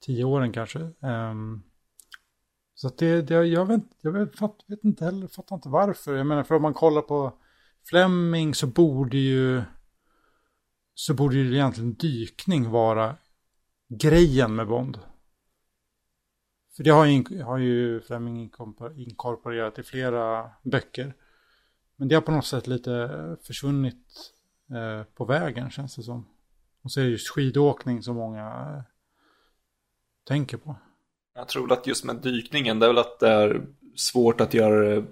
Speaker 3: tio åren kanske. Ehm, så att det, det jag vet, jag vet, fatt, vet inte heller, fattar inte varför. Jag menar, för om man kollar på Fleming så borde ju... Så borde ju egentligen dykning vara grejen med Bond. För det har ju, har ju Fleming inkorporerat i flera böcker. Men det har på något sätt lite försvunnit eh, på vägen känns det som. Och så är det just skidåkning som många eh, tänker på.
Speaker 1: Jag tror att just med dykningen, det är väl att det är svårt att göra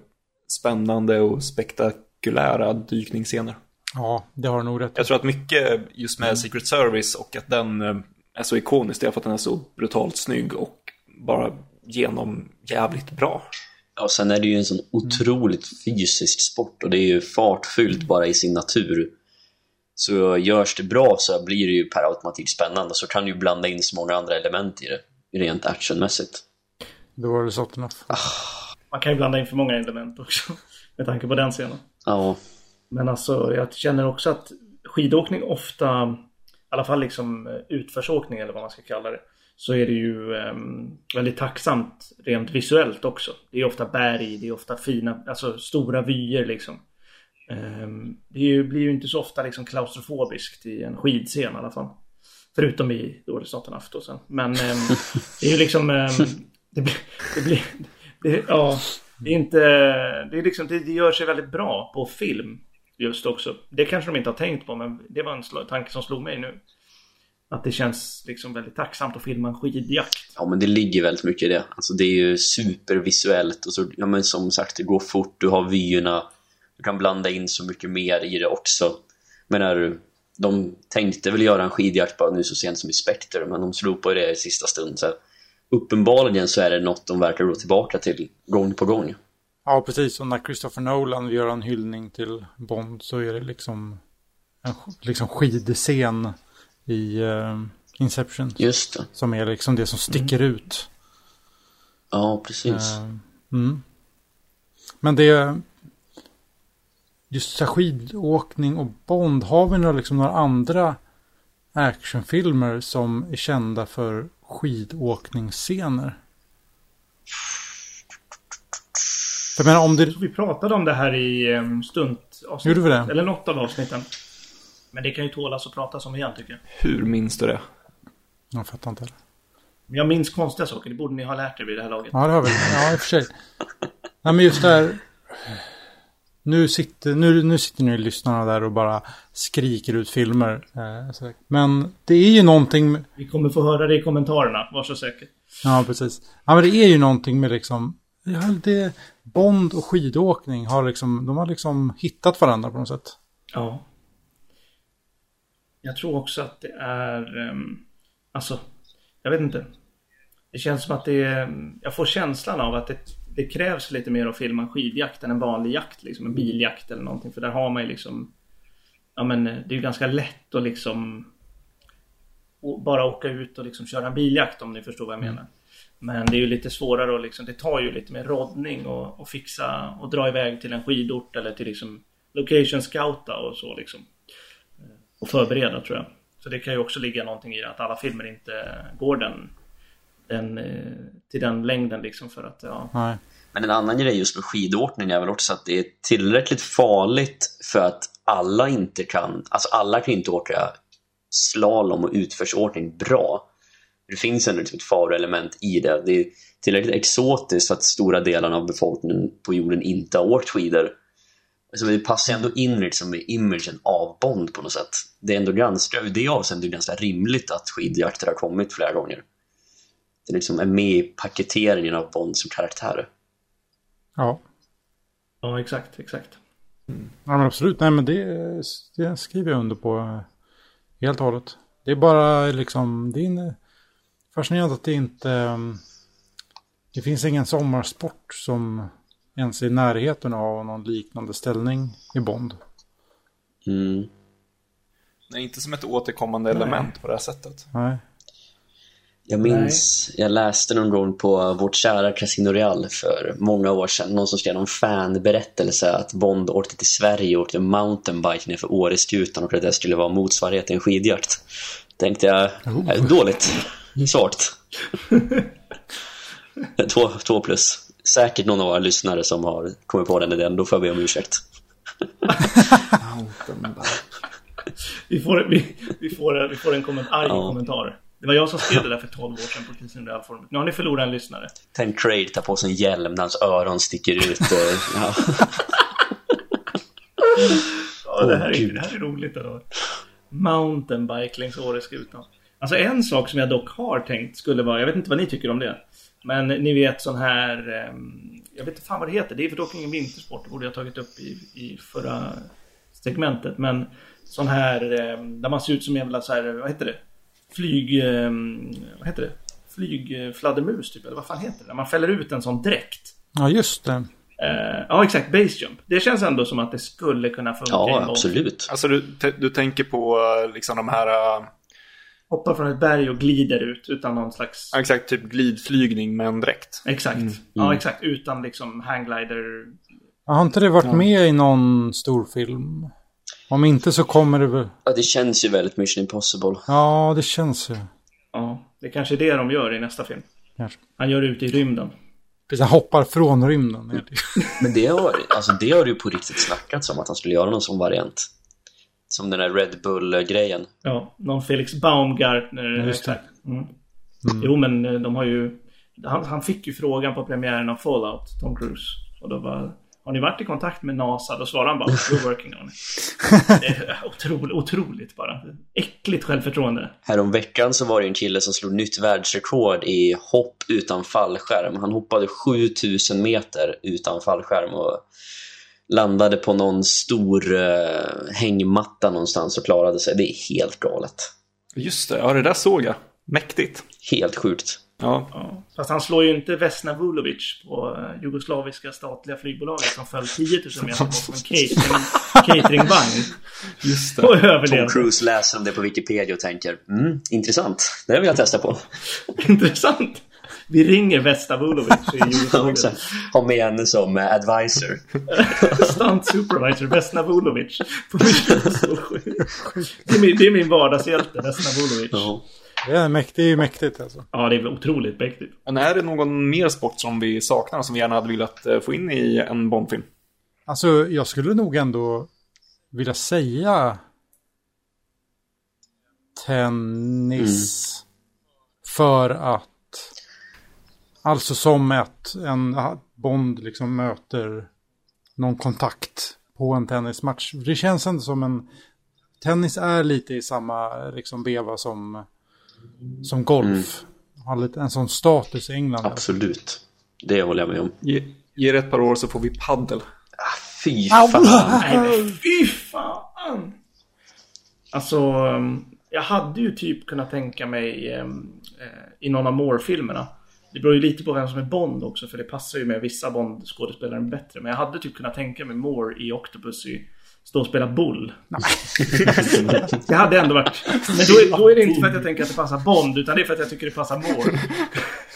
Speaker 1: spännande och spektakulära dykningsscener.
Speaker 3: Ja, det har du nog rätt.
Speaker 1: Jag tror att mycket just med Secret Service och att den eh, är så ikonisk, det är för att den är så brutalt snygg och bara genom jävligt bra.
Speaker 4: Ja, och sen är det ju en sån otroligt fysisk sport och det är ju fartfyllt bara i sin natur. Så görs det bra så blir det ju per automatik spännande så kan du ju blanda in så många andra element i det, rent actionmässigt.
Speaker 3: Då har du sått enough.
Speaker 2: Man kan ju blanda in för många element också. [laughs] Med tanke på den scenen.
Speaker 4: Ja,
Speaker 2: Men alltså jag känner också att skidåkning ofta, i alla fall liksom eh, utförsåkning eller vad man ska kalla det. Så är det ju ehm, väldigt tacksamt rent visuellt också. Det är ofta berg, det är ofta fina, alltså stora vyer liksom. Ehm, det ju, blir ju inte så ofta liksom klaustrofobiskt i en skidscen i alla fall. Förutom i Dålig Staten Afton sen. Men ehm, [laughs] det är ju liksom, ehm, det blir, det blir, det, ja, det är inte, det är liksom, det, det gör sig väldigt bra på film just också. Det kanske de inte har tänkt på, men det var en tanke som slog mig nu. Att det känns liksom väldigt tacksamt att filma en skidjakt.
Speaker 4: ja men det ligger väldigt mycket i det. Alltså det är ju supervisuellt och så, ja men som sagt det går fort, du har vyerna, du kan blanda in så mycket mer i det också. Men när de tänkte väl göra en skidjakt bara nu så sent som i Spectre, men de slopade det i sista stund. Så uppenbarligen så är det något de verkar gå tillbaka till gång på gång.
Speaker 3: Ja, precis. Och när Christopher Nolan gör en hyllning till Bond så är det liksom en liksom skidscen i eh, Inception.
Speaker 4: Just det.
Speaker 3: Som är liksom det som sticker ut.
Speaker 4: Ja, precis.
Speaker 3: Eh, mm. Men det... Just så skidåkning och Bond. Har vi några, liksom, några andra actionfilmer som är kända för skidåkningsscener? Jag menar om det...
Speaker 2: Vi pratade om det här i um, stunt
Speaker 3: Gjorde vi det?
Speaker 2: Eller något av avsnitten. Men det kan ju tålas att prata om igen tycker jag.
Speaker 1: Hur minns du det?
Speaker 3: Jag fattar inte.
Speaker 2: Men jag minns konstiga saker. Det borde ni ha lärt er vid det här laget.
Speaker 3: Ja, det har vi. Ja, i och för sig. Nej, men just det här. Nu sitter, nu, nu sitter ni lyssnarna där och bara skriker ut filmer. Eh, Men det är ju någonting...
Speaker 2: Vi kommer få höra det i kommentarerna, var så säker.
Speaker 3: Ja, precis. Ja, men det är ju någonting med liksom... Ja, det, Bond och skidåkning har liksom... De har liksom hittat varandra på något sätt.
Speaker 2: Ja. Jag tror också att det är... Um, alltså, jag vet inte. Det känns som att det är... Jag får känslan av att det, det krävs lite mer att filma en skidjakt än en vanlig jakt. Liksom en biljakt eller någonting. För där har man ju liksom... Ja men det är ju ganska lätt att liksom... Bara åka ut och liksom köra en biljakt om ni förstår vad jag menar. Men det är ju lite svårare och liksom, det tar ju lite mer roddning och, och fixa och dra iväg till en skidort eller till liksom location scouta och så liksom. Eh, Och förbereda tror jag. Så det kan ju också ligga någonting i att alla filmer inte går den, den eh, till den längden liksom för att ja.
Speaker 3: Nej.
Speaker 4: Men en annan grej just med skidåkning är väl också att det är tillräckligt farligt för att alla inte kan, alltså alla kan inte åka slalom och utförsåkning bra. Det finns ändå liksom ett faroelement i det. Det är tillräckligt exotiskt för att stora delar av befolkningen på jorden inte har åkt skidor. Alltså det passar ändå in liksom i imagen av Bond på något sätt. Det är ändå ganska, i det avseendet ganska rimligt att skidjakter har kommit flera gånger. Det liksom är med i paketeringen av Bond som karaktär.
Speaker 3: Ja.
Speaker 2: Ja exakt, exakt.
Speaker 3: Ja, men absolut. Nej, men det, det skriver jag under på eh, helt och hållet. Det är bara liksom, det är en- fascinerande att det inte, um, det finns ingen sommarsport som ens är i närheten av någon liknande ställning i Bond.
Speaker 4: Mm.
Speaker 1: Nej, inte som ett återkommande element på det här sättet.
Speaker 3: Nej.
Speaker 4: Jag minns, jag läste någon gång på vårt kära Casino Real för många år sedan, någon som skrev någon fanberättelse att Bond åkte till Sverige och åkte mountainbike ner för Åreskutan och att det skulle vara motsvarighet till en skidjakt. Tänkte jag, eh, dåligt, svagt. [laughs] två, två plus. Säkert någon av våra lyssnare som har kommit på den idén, då får jag be om ursäkt. [laughs]
Speaker 2: Vi får, vi, vi får, vi får en komment, arg
Speaker 4: Ja.
Speaker 2: kommentar. Det var jag som skrev det där för 12 år sedan på Casino Real-forumet. Nu har ni förlorat en lyssnare.
Speaker 4: Tänk Craig ta på sig en hjälm när hans öron sticker ut. eh, Ja.
Speaker 2: Ja, det, här är,
Speaker 4: Gud.
Speaker 2: det här är roligt. Då. Mountainbike längs Åreskutan. Alltså en sak som jag dock har tänkt skulle vara, jag vet inte vad ni tycker om det. Men ni vet sån här, ehm, jag vet inte fan vad det heter. Det är för dock ingen vintersport. Det borde jag tagit upp i, i förra segmentet. Men sån här, ehm, där man ser ut som en jävla så här, vad heter det? Flyg, ehm, vad heter det? Flygfladdermus typ, eller vad fan heter det? Man fäller ut en sån dräkt.
Speaker 3: Ja, just det.
Speaker 2: Eh, ja, exakt. Basejump. Det känns ändå som att det skulle kunna funka.
Speaker 4: Ja, absolut.
Speaker 1: Alltså du, du tänker på eh, liksom de här, eh,
Speaker 2: Hoppar från ett berg och glider ut utan någon slags...
Speaker 1: ja, exakt, typ glidflygning med en dräkt.
Speaker 2: Exakt. Ja, exakt. Utan liksom hangglider.
Speaker 3: Ja, Har inte det varit med i någon stor film? Om inte så kommer det väl...
Speaker 4: Ja, det känns ju väldigt Mission Impossible.
Speaker 3: Ja, det känns ju.
Speaker 2: Ja, det är kanske är det de gör i nästa film.
Speaker 3: Kanske.
Speaker 2: Han gör det ute i rymden.
Speaker 3: Precis, han hoppar från rymden. till-
Speaker 4: Men det har, alltså, det har ju på riktigt snackats om att han skulle göra någon sån variant. Som den där Red Bull-grejen.
Speaker 2: Ja, någon Felix Baumgartner.
Speaker 3: just det.
Speaker 2: exakt. Mm. Jo, men eh, de har ju... Han, han fick ju frågan på premiären av Fallout, Tom Cruise. Och då var... Har ni varit i kontakt med NASA? Då svarade han bara [laughs] We're working on it. Det är otroligt, otroligt bara. Äckligt självförtroende.
Speaker 4: Härom veckan så var det en kille som slog nytt världsrekord i hopp utan fallskärm. Han hoppade 7000 meter utan fallskärm och landade på någon stor eh, hängmatta någonstans och klarade sig. Det är helt galet.
Speaker 1: Just det, ja det där såg jag. Mäktigt.
Speaker 4: Helt sjukt.
Speaker 1: Ja,
Speaker 2: Ja. Fast han slår ju inte Vesna Vulovic på eh, jugoslaviska statliga flygbolaget som föll 10 000 meter bakom en catering, [laughs] cateringvagn.
Speaker 1: just
Speaker 2: Och
Speaker 1: det.
Speaker 4: Tom
Speaker 2: överlevde.
Speaker 4: Cruise läser om det på Wikipedia och tänker mm, intressant. Det vill jag testa på. [laughs]
Speaker 2: Intressant. Vi ringer Vesna Vulovic i [laughs] Jugoslavien.
Speaker 4: exakt. Ha med henne som eh, advisor.
Speaker 2: Stunt supervisor Vesna Vulovic. Det, är min, det är min vardagshjälte, Vesna Vulovic.
Speaker 4: Ja.
Speaker 3: Det är mäktigt, det är mäktigt alltså.
Speaker 2: Ja, det är otroligt mäktigt.
Speaker 1: Men är det någon mer sport som vi saknar som vi gärna hade velat eh, få in i en Bondfilm?
Speaker 3: Alltså, jag skulle nog ändå vilja säga tennis. För att, alltså som att en Bond liksom möter någon kontakt på en tennismatch. Det känns ändå som en, tennis är lite i samma liksom veva som, som golf. Har lite en sån status i England.
Speaker 4: Absolut. Det håller jag med om.
Speaker 1: Ge, ge det ett par år så får vi paddel.
Speaker 4: Fy fan.
Speaker 2: Nej fy fan! Alltså, um, jag hade ju typ kunnat tänka mig um, eh, i någon av Moore-filmerna. Det beror ju lite på vem som är Bond också, för det passar ju med vissa Bond-skådespelare bättre. Men jag hade typ kunnat tänka mig Moore i Octopus i Stå och spela boll. [laughs] det hade ändå varit... Men då är, då är det inte för att jag tänker att det passar Bond, utan det är för att jag tycker det passar Moore.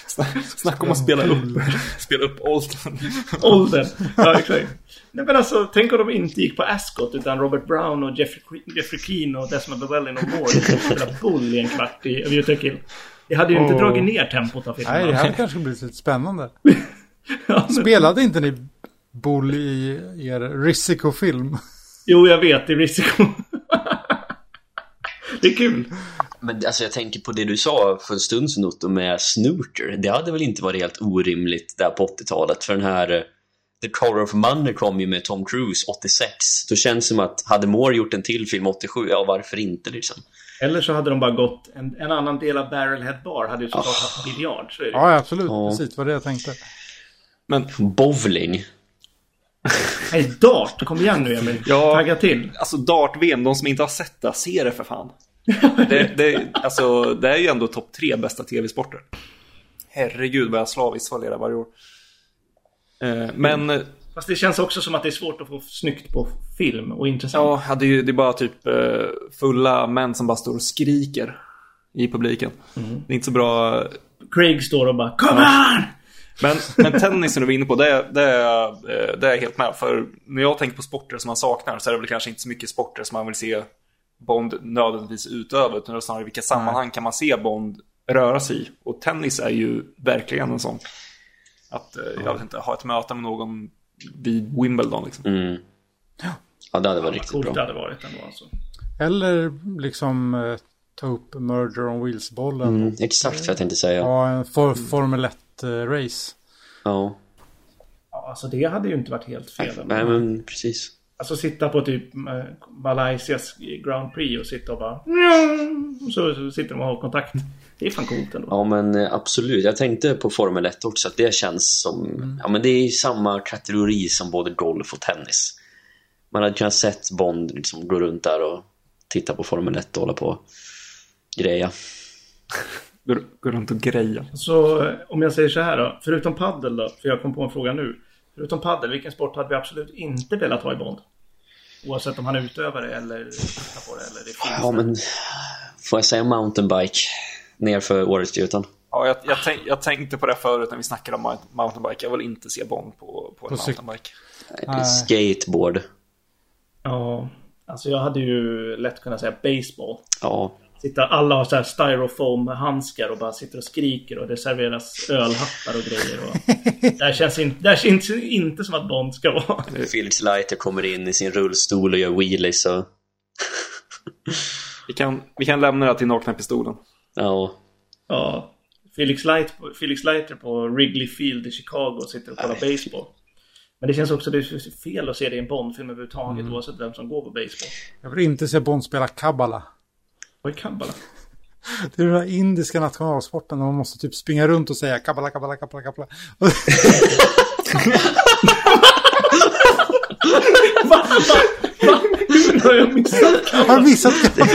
Speaker 2: [laughs]
Speaker 1: Snacka om att spela upp, spela upp åldern.
Speaker 2: Åldern. Ja, exakt. Nej men alltså, tänk om de inte gick på Ascot utan Robert Brown och Jeffrey, Jeffrey Keane och Desmond Llewellyn och Moore spela boll i en kvart i Kill. Det hade ju inte
Speaker 3: Åh.
Speaker 2: dragit ner tempot av filmen.
Speaker 3: Nej, det här [laughs] kanske blir lite spännande.
Speaker 2: Ja, men-
Speaker 3: Spelade inte ni Bull i er Risiko-film?
Speaker 2: Jo, jag vet. Det är risiko. [laughs] det är kul.
Speaker 4: Men alltså jag tänker på det du sa för en stund sedan Otto med Snooter. Det hade väl inte varit helt orimligt där på 80-talet för den här eh, The Color of Money kom ju med Tom Cruise 86. Då känns det som att hade Moore gjort en till film 87, ja varför inte liksom?
Speaker 2: Eller så hade de bara gått... En, en annan del av Barrelhead Bar hade ju såklart haft biljard. Så är det.
Speaker 3: Ja, absolut.
Speaker 4: Ja.
Speaker 3: Precis vad det jag tänkte.
Speaker 1: Men
Speaker 4: Bowling. [laughs]
Speaker 2: Nej, Dart. Kom igen nu Emil.
Speaker 1: Ja.
Speaker 2: Tagga till.
Speaker 1: alltså dart-VM, de som inte har sett det, se det för fan. [laughs] Det, det, alltså, det är ju ändå topp tre bästa tv-sporter. Herregud vad jag slaviskt följer det varje år. Eh, men
Speaker 2: Fast det känns också som att det är svårt att få snyggt på film och intressant.
Speaker 1: ja, det är det är bara typ eh, fulla män som bara står och skriker i publiken. Det är inte så bra.
Speaker 2: Craig står och bara Come on!
Speaker 1: Men, men tennisen du var inne på, det, är- det, eh, det är jag helt med. För när jag tänker på sporter som man saknar så är det väl kanske inte så mycket sporter som man vill se Bond nödvändigtvis utöva. Utan det är snarare vilka sammanhang kan man se Bond röra sig i. Och tennis är ju verkligen en sån. Att, eh, jag vet inte, ha ett möte med någon vid Wimbledon liksom.
Speaker 4: Mm. Ja, det hade varit riktigt
Speaker 2: Coolt det
Speaker 4: bra.
Speaker 2: hade varit ändå alltså.
Speaker 3: Eller liksom eh, ta upp Murder on Wheels-bollen.
Speaker 4: Mm, exakt vad jag tänkte säga.
Speaker 3: ha en for Formel 1-race.
Speaker 4: Ja,
Speaker 2: Ja, alltså det hade ju inte varit helt fel.
Speaker 4: nej men precis.
Speaker 2: Alltså sitta på typ eh, Malaysias Grand Prix och sitta och bara... Så, så sitter de och har kontakt. Det är fan coolt ändå.
Speaker 4: Ja men eh, absolut, jag tänkte på Formel 1 också att det känns som, ja men det är i samma kategori som både golf och tennis. Man hade kunnat sett Bond liksom gå runt där och titta på Formel 1 och hålla på och greja.
Speaker 1: Går, går runt och greja.
Speaker 2: Så om jag säger så här då. Förutom paddel då, för jag kom på en fråga nu. Förutom paddel, vilken sport hade vi absolut inte velat ha i Bond? Oavsett om han är utövare eller tittar på det eller det finns
Speaker 4: Ja
Speaker 2: där.
Speaker 4: men, får jag säga mountainbike nerför Åretsgjutan?
Speaker 1: Ja, jag, jag, tänk, jag tänkte på det förut när vi snackade om mount- mountainbike. Jag vill inte se Bond på, på en
Speaker 3: På
Speaker 1: mountainbike.
Speaker 3: Nej.
Speaker 4: Skateboard.
Speaker 2: Ja, alltså jag hade ju lätt kunnat säga baseball.
Speaker 4: Ja,
Speaker 2: Sitta, alla har så här styrofoam-handskar och bara sitter och skriker och det serveras ölhattar och grejer. Och [laughs] det här känns inte, det här känns inte som att Bond ska vara.
Speaker 4: Felix Leiter kommer in i sin rullstol och gör wheelies och...
Speaker 1: Vi kan, vi kan lämna det till nakna pistolen.
Speaker 4: Ja,
Speaker 2: Ja, Felix, Light, Felix Leiter på Wrigley Field i Chicago och sitter och kollar baseball. Men det känns också det är fel att se det i en Bond-film överhuvudtaget oavsett vem som går på baseball.
Speaker 3: Jag vill inte se Bond spela kabbala.
Speaker 2: Vad är kabbala?
Speaker 3: Det är den här indiska nationalsporten där man måste typ springa runt och säga kabbala, kabbala, kabbala, kabbala. [laughs] [laughs]
Speaker 2: Va? Va? Va? Hur har jag missat
Speaker 3: Jag har missat kabbala.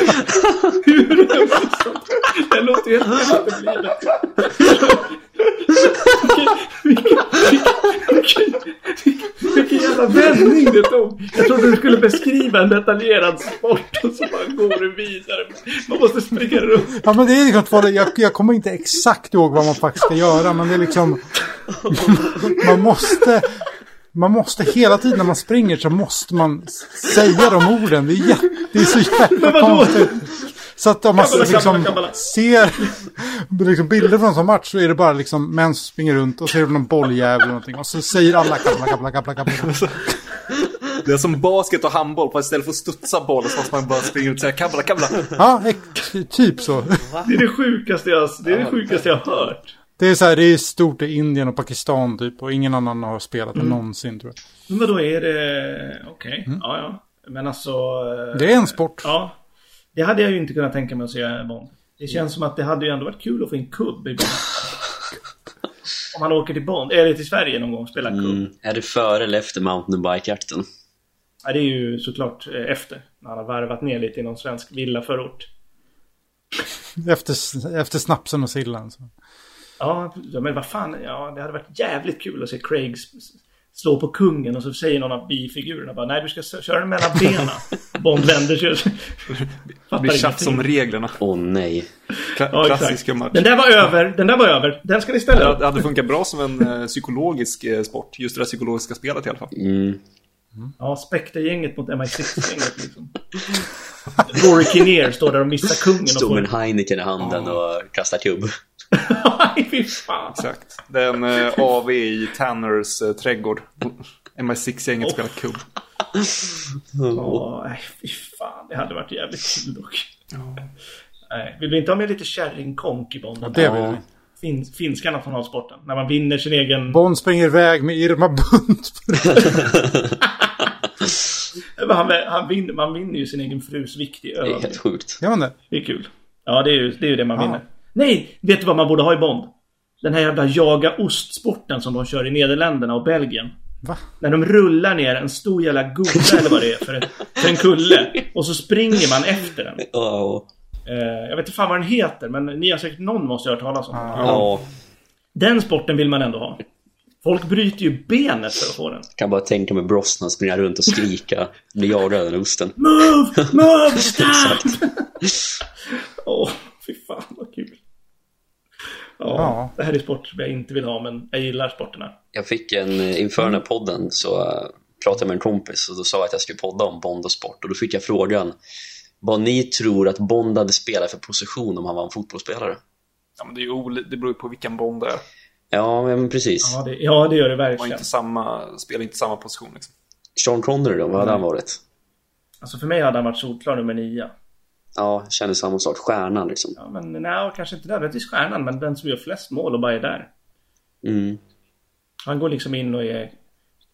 Speaker 2: Hur har jag missat det? låter helt vilken, vilken jävla vändning det tog. Jag trodde du skulle beskriva en detaljerad sport och så bara går du vidare. Man måste springa runt.
Speaker 3: Ja men det är liksom två, jag, jag kommer inte exakt ihåg vad man faktiskt ska göra men det är liksom man måste man måste hela tiden när man springer så måste man säga de orden. Det är, jätte, det är så jävla konstigt. Så att om man
Speaker 2: Kabbala,
Speaker 3: liksom
Speaker 2: kabbala, kabbala.
Speaker 3: ser liksom bilder från en sån match så är det bara liksom män som springer runt och ser någon bolljävel eller någonting. Och så säger alla kabbla, kabbla, kabbla, kabbla.
Speaker 1: Det är som basket och handboll. Fast istället för att studsa bollen så måste man bara springa ut och säga kabbla, kabbla.
Speaker 3: Ja, typ så.
Speaker 2: Det är det sjukaste jag, det är det sjukaste jag har hört.
Speaker 3: Det är så här, det är stort i Indien och Pakistan typ. Och ingen annan har spelat det någonsin tror jag.
Speaker 2: Men vadå är det... Okej, ja ja. Men alltså... eh,
Speaker 3: Det är en sport.
Speaker 2: Ja. Det hade jag ju inte kunnat tänka mig att se Bond. Det känns som att det hade ju ändå varit kul att få in kubb i Bond. Om man åker till Bond, eller till Sverige någon gång och spelar kubb.
Speaker 4: mm. Är det före eller efter mountainbike-jakten?
Speaker 2: Ja, det är ju såklart eh, efter. När han har varvat ner lite i någon svensk villaförort.
Speaker 3: Efter, efter snapsen och sillen. Så.
Speaker 2: Ja, ja, men vad fan. Ja, det hade varit jävligt kul att se Craig slå på kungen och så säger någon av bifigurerna bara nej du ska köra den mellan benen. [laughs] Bond vänder sig och
Speaker 1: blir tjafs om reglerna.
Speaker 4: Åh nej.
Speaker 1: Kla
Speaker 2: Ja,
Speaker 1: klassiska match.
Speaker 2: Den där var över. Den där var över. Den ska ni ställa upp.
Speaker 1: Det hade funkat bra som en eh, psykologisk eh, sport. Just det där psykologiska spelet i alla fall.
Speaker 4: Mm.
Speaker 2: Ja, Spectre-gänget mot MI6-gänget liksom. Rory Kinnear står där och missar kungen
Speaker 4: Stod med en Heineken i handen och kastar kubb. [laughs]
Speaker 2: Nej, fy fan.
Speaker 1: Exakt. Det är en eh, AV i Tanners eh, trädgård. MI6-gänget
Speaker 2: Oh.
Speaker 1: spelar kubb.
Speaker 2: Ja, nej, fy fan. Det hade varit jävligt kul dock. Nej, vill vi inte ha med lite kärringkonk i Bond?
Speaker 3: Ja, det vill vi.
Speaker 2: fin, finska nationalsporten. När man vinner sin egen...
Speaker 3: Bond springer iväg med Irma Bunt. [laughs]
Speaker 2: Han, han vinner, man vinner ju sin egen frus vikt i
Speaker 4: Det är
Speaker 2: öl.
Speaker 4: helt sjukt.
Speaker 3: Det?
Speaker 2: Det är kul. Ja, det är ju det, är ju det man
Speaker 3: Ja.
Speaker 2: vinner. Nej! Vet du vad man borde ha i Bond? Den här jävla jaga ost-sporten som de kör i Nederländerna och Belgien.
Speaker 3: Va?
Speaker 2: När de rullar ner en stor jävla gubbe eller vad det är för, en- för en kulle. Och så springer man efter den. Eh, jag vet inte fan vad den heter, men ni har säkert någon måste ha hört talas om den.
Speaker 4: Ja.
Speaker 2: Den sporten vill man ändå ha. Folk bryter ju benet för att få den.
Speaker 4: Kan bara tänka mig Brosnan springa runt och skrika. Bli jagad av den osten.
Speaker 2: Move! Move! [laughs] Stop! Åh, fy fan vad kul. Ja,
Speaker 3: Ja.
Speaker 2: det här är sport som jag inte vill ha, men jag gillar sporterna.
Speaker 4: Jag fick en, inför den här podden så eh, pratade jag med en kompis och då sa jag att jag skulle podda om Bond och sport och då fick jag frågan vad ni tror att Bond hade spelat för position om han var en fotbollsspelare.
Speaker 1: Ja, men det, är ju det beror ju på vilken Bond det är.
Speaker 4: Ja, men precis.
Speaker 2: Ja, det, ja, det gör det
Speaker 1: Man
Speaker 2: verkligen.
Speaker 1: inte samma, spelar inte samma position liksom.
Speaker 4: Sean Connery då, vad hade han varit?
Speaker 2: Alltså för mig hade han varit solklar nummer nio.
Speaker 4: Ja, kände samma sak. Stjärnan liksom.
Speaker 2: Ja, men nej, kanske inte nödvändigtvis stjärnan, men den som gör flest mål och bara är där.
Speaker 4: Mm.
Speaker 2: Han går liksom in och är...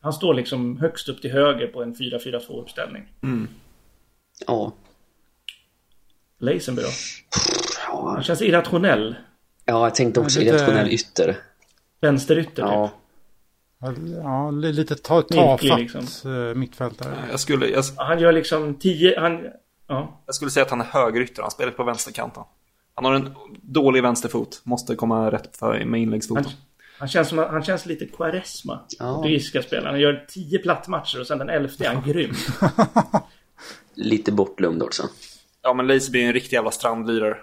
Speaker 2: Han står liksom högst upp till höger på en 4-4-2 uppställning.
Speaker 4: Ja.
Speaker 2: Leisenby då?
Speaker 4: Ja,
Speaker 2: Han känns irrationell.
Speaker 4: ja jag tänkte också
Speaker 3: Lite-
Speaker 4: irrationell ytter.
Speaker 2: Vänsterytter
Speaker 4: Ja.
Speaker 2: typ.
Speaker 3: Ja, li- lite ta, tafatt
Speaker 2: liksom.
Speaker 3: eh, mittfältare.
Speaker 1: Jag skulle, jag,
Speaker 2: Han gör liksom 10... Han... Ja.
Speaker 1: jag skulle säga att han är högerytter. Han spelar på vänsterkanten. Han har en dålig vänsterfot. Måste komma rätt för med inläggsfoten.
Speaker 2: Han, han, känns som, han känns lite Quaresma.
Speaker 4: Ja.
Speaker 2: Portugisiska spelaren. Han gör 10 plattmatcher och sen den elfte är han grym. [laughs]
Speaker 4: Lite bortglömd också.
Speaker 1: Ja, men Lazy är en riktig jävla strandlirare.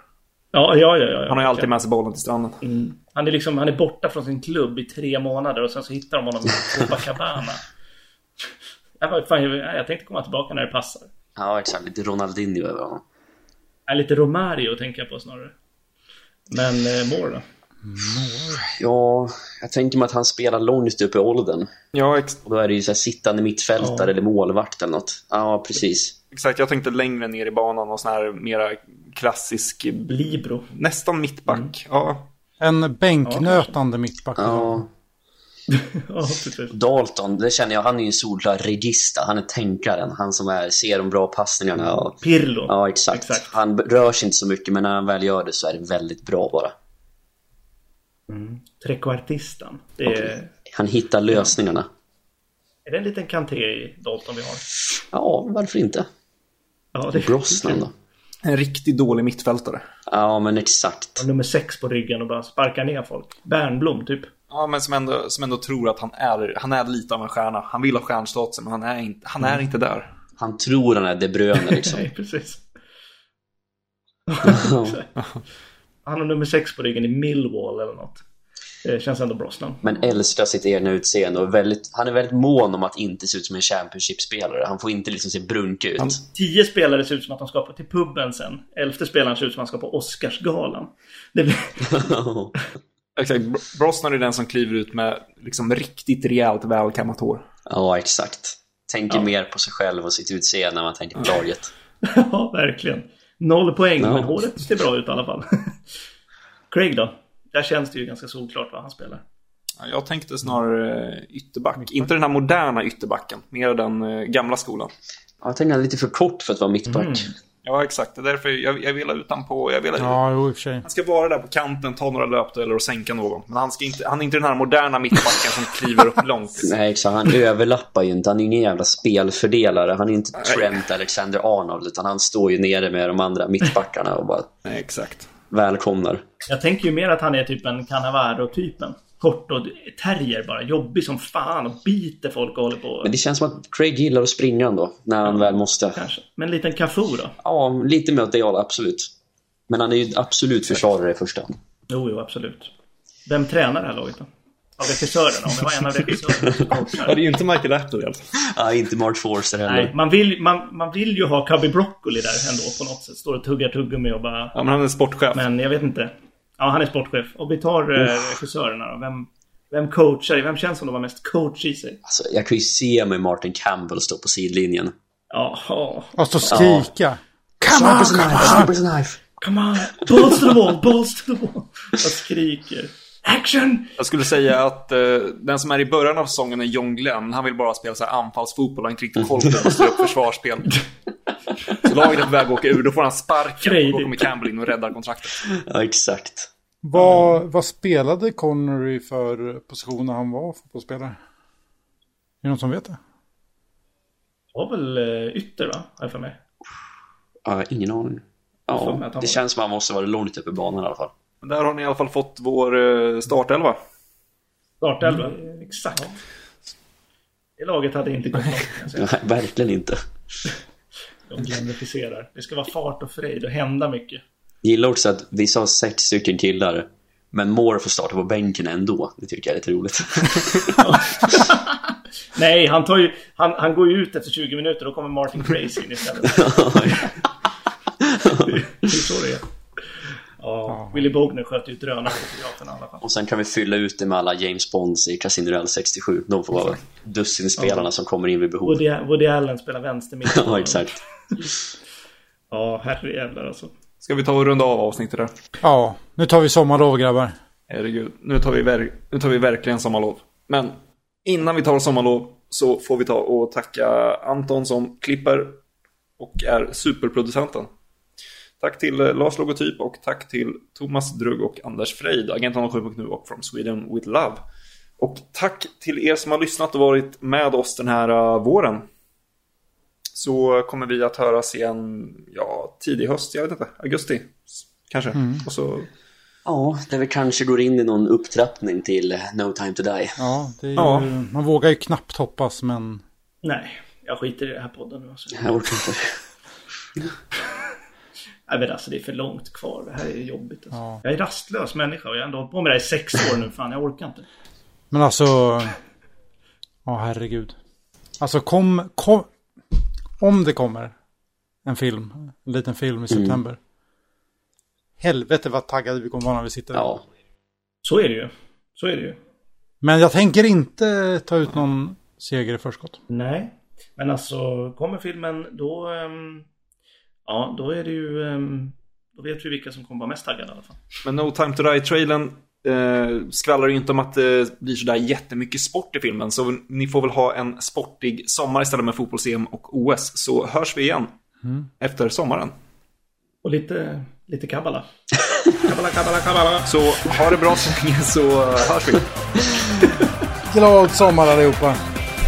Speaker 2: Ja, ja, ja. ja
Speaker 1: Han har ju alltid med sig bollen till stranden.
Speaker 2: Mm. Han är liksom, han är borta från sin klubb i tre månader och sen så hittar de honom i Copacabana. [laughs] jag, var, fan, jag, jag tänkte komma tillbaka när det passar.
Speaker 4: Ja, exakt. Lite Ronaldinho över honom.
Speaker 2: Ja, lite Romario tänker jag på snarare. Men eh, Moore då?
Speaker 4: Ja, jag tänker mig att han spelar långt upp i åldern.
Speaker 1: Ja, ex
Speaker 4: Och då är det ju så här sittande mittfältare
Speaker 2: Ja.
Speaker 4: eller målvakt eller något. Ja, precis.
Speaker 1: exakt. Jag tänkte längre ner i banan och sån här mera klassisk,
Speaker 2: Libro.
Speaker 1: nästan mittback. Ja,
Speaker 3: En bänknötande mittback.
Speaker 4: Ja.
Speaker 2: Ja.
Speaker 4: Dalton, det känner jag, han är ju en solklar regista. Han är tänkaren. Han som är, ser de bra passningarna. Och,
Speaker 2: Pirlo.
Speaker 4: ja, exakt.
Speaker 2: Exakt.
Speaker 4: Han rör sig inte så mycket, men när han väl gör det så är det väldigt bra bara.
Speaker 2: Trekvartistan. Det är,
Speaker 4: Han hittar lösningarna.
Speaker 2: är det en liten kanté i Dalton vi har?
Speaker 4: Ja, varför inte?
Speaker 2: Ja, det
Speaker 4: Brosnan då?
Speaker 1: en riktigt dålig mittfältare.
Speaker 4: Ja, men exakt.
Speaker 2: Nummer sex på ryggen och bara sparkar ner folk. Bernblom typ.
Speaker 1: Ja, men som ändå, som ändå tror att han är, han är lite av en stjärna. Han vill ha stjärnstatusen, men han är inte, han är inte där.
Speaker 4: Han tror han är De Bruyne [laughs] liksom.
Speaker 2: Nej, precis. [laughs] Han har nummer sex på ryggen i Millwall eller något. Det känns ändå Brosnan.
Speaker 4: Men älskar sitt egna utseende och väldigt, han är väldigt mån om att inte se ut som en Championship-spelare. Han får inte liksom se brunkig ut.
Speaker 2: Tio spelare ser ut som att de ska på till puben sen. Elfte spelaren ser ut som att han ska på Oscarsgalan. Det blir... [laughs]
Speaker 1: Exakt. Br- Brosnan är den som kliver ut med liksom riktigt rejält välkammat hår.
Speaker 4: ja, exakt. Tänker
Speaker 2: Ja.
Speaker 4: mer på sig själv och sitt utseende när man tänker på laget. [laughs]
Speaker 2: ja, verkligen. Noll poäng,
Speaker 4: Ja.
Speaker 2: men håret ser bra ut i alla fall. [laughs] Craig då? Där känns det ju ganska solklart vad han spelar.
Speaker 1: Ja, Jag tänkte snarare eh, ytterback. Inte den här moderna ytterbacken, mer den eh, gamla skolan.
Speaker 4: Ja, jag tänker han är lite för kort för att vara mittback.
Speaker 2: Mm.
Speaker 1: Ja, exakt. Det är därför jag, jag vill ha ut han på... Jag vill ha,
Speaker 3: Ja, jo, i och för sig.
Speaker 1: Han ska vara där på kanten, ta några löpdueller och sänka någon. Men han, ska inte, han är inte den här moderna mittbacken som kliver upp långt. [laughs]
Speaker 4: Nej, exakt. Han överlappar ju inte. Han är ingen jävla spelfördelare. Han är inte Trent Alexander-Arnold, utan han står ju nere med de andra mittbackarna och bara
Speaker 1: Nej, exakt.
Speaker 4: välkomnar.
Speaker 2: Jag tänker ju mer att han är typ en Cannavaro-typen. Kort och terrier bara. Jobbig som fan och biter folk och håller på.
Speaker 4: Men det känns som att Craig gillar att springa ändå, när han väl måste.
Speaker 2: Kanske. Men en liten Cafu då?
Speaker 4: Ja, lite hållet, absolut. Men han är ju absolut försvarare i första hand.
Speaker 2: Jo, jo, absolut. Vem tränar det här laget då? Av regissörerna? Om det var en av regissörerna [laughs]
Speaker 1: Ja, det är ju inte Michael Apple fall.
Speaker 4: Ja, inte Mark Forster heller.
Speaker 2: Nej, man vill, man, man vill ju ha Cubby Broccoli där ändå på något sätt. Står och tuggar tuggummi och bara...
Speaker 1: Ja, men han är sportchef.
Speaker 2: Men jag vet inte. Ja, han är sportchef. Och vi tar eh, regissörerna då. Vem, vem coachar? Vem känns som de har mest coach i sig?
Speaker 4: Alltså, jag kan ju se mig Martin Campbell stå på sidlinjen.
Speaker 2: Jaha.
Speaker 3: Och så skrika.
Speaker 4: Come on, come on! Sharp as a knife!
Speaker 2: Come on! Balls to the wall! Balls to the wall! Och skriker. Action!
Speaker 1: Jag skulle säga att eh, den som är i början av säsongen är John Glenn. Han vill bara spela så här anfallsfotboll. Han har inte riktigt koll på hur man styr upp försvarsspel. [laughs] Så laget är på väg att åka ur. Då får han sparken. Och då kommer Campbell in och räddar kontraktet.
Speaker 4: Ja, exakt.
Speaker 3: Vad, vad spelade Connery för position när han var fotbollsspelare? Är det någon som vet det?
Speaker 2: var väl eh, ytter va? Jag för mig.
Speaker 4: Ja, ingen aning. Ja, det känns som att han måste vara långt upp i banan i alla fall.
Speaker 1: Men där har ni i alla fall fått vår eh, startelva.
Speaker 2: Startelva. Exakt. Det laget hade inte gått långt. [laughs]
Speaker 4: Nej, verkligen inte. [laughs]
Speaker 2: De glorificerar. Det ska vara fart och fröjd och hända mycket.
Speaker 4: Gillar också att vissa har sex stycken killar, men Moore får starta på bänken ändå. Det tycker jag är lite roligt. [laughs]
Speaker 2: Nej, han tar ju... Han, han går ju ut efter 20 minuter. Då kommer Martin Crazy in istället. [laughs] det är så det är. Ja, Willy Bogner sköt ju drönarfotografen i alla fall.
Speaker 4: Och sen kan vi fylla ut det med alla James Bonds i Casino Royale 67. De får vara dussinspelarna som kommer in vid behov.
Speaker 2: Woody, Woody Allen spelar vänster mitt. [laughs]
Speaker 4: Ja, exakt.
Speaker 2: Ja, herrejävlar alltså.
Speaker 1: Ska vi ta och runda av avsnittet där?
Speaker 3: Ja, nu tar vi sommarlov grabbar.
Speaker 1: Herregud, nu tar vi, ver- nu tar vi verkligen sommarlov. Men innan vi tar sommarlov så får vi ta och tacka Anton som klipper och är superproducenten. Tack till eh, Lars Logotyp och tack till Thomas Drugg och Anders Frejd, Agent 07.nu och From Sweden with Love. Och tack till er som har lyssnat och varit med oss den här uh, våren. Så kommer vi att höras igen, ja, tidig höst, jag vet inte, augusti kanske. Mm. Och så...
Speaker 4: Ja, där vi kanske går in i någon upptrappning till No Time To Die.
Speaker 3: Ja, ju, ja. man vågar ju knappt hoppas, men...
Speaker 2: Nej, jag skiter i den här podden nu. Alltså.
Speaker 4: Jag orkar inte. [laughs]
Speaker 2: Nej men alltså det är för långt kvar. Det här är jobbigt. Alltså. Ja. Jag är rastlös människa och jag har ändå hållit på med det här i sex år nu. Fan, jag orkar inte.
Speaker 3: Men alltså... Ja, herregud. Alltså kom, kom... Om det kommer en film, en liten film i mm. september. Mm. Helvete vad taggade vi kommer vara när vi sitter
Speaker 4: Ja.
Speaker 2: Så är det ju. Så är det ju.
Speaker 3: Men jag tänker inte ta ut någon seger i förskott.
Speaker 2: Nej. Men alltså, kommer filmen då... Um, ja, då är det ju... Um, då vet vi vilka som kommer vara mest taggade i alla fall.
Speaker 1: Men No Time To Die-trailern eh, skvallrar ju inte om att det blir sådär jättemycket sport i filmen. Så ni får väl ha en sportig sommar istället med fotbolls-EM och OS. Så hörs vi igen mm. efter sommaren.
Speaker 2: Och lite, lite kabbala. [laughs] kabbala, kabbala, kabbala.
Speaker 1: Så ha det bra så länge så hörs vi. [laughs]
Speaker 3: Glad sommar allihopa.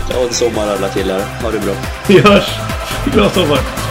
Speaker 4: Glad sommar alla killar. Ha det bra.
Speaker 2: Vi hörs. Glad sommar.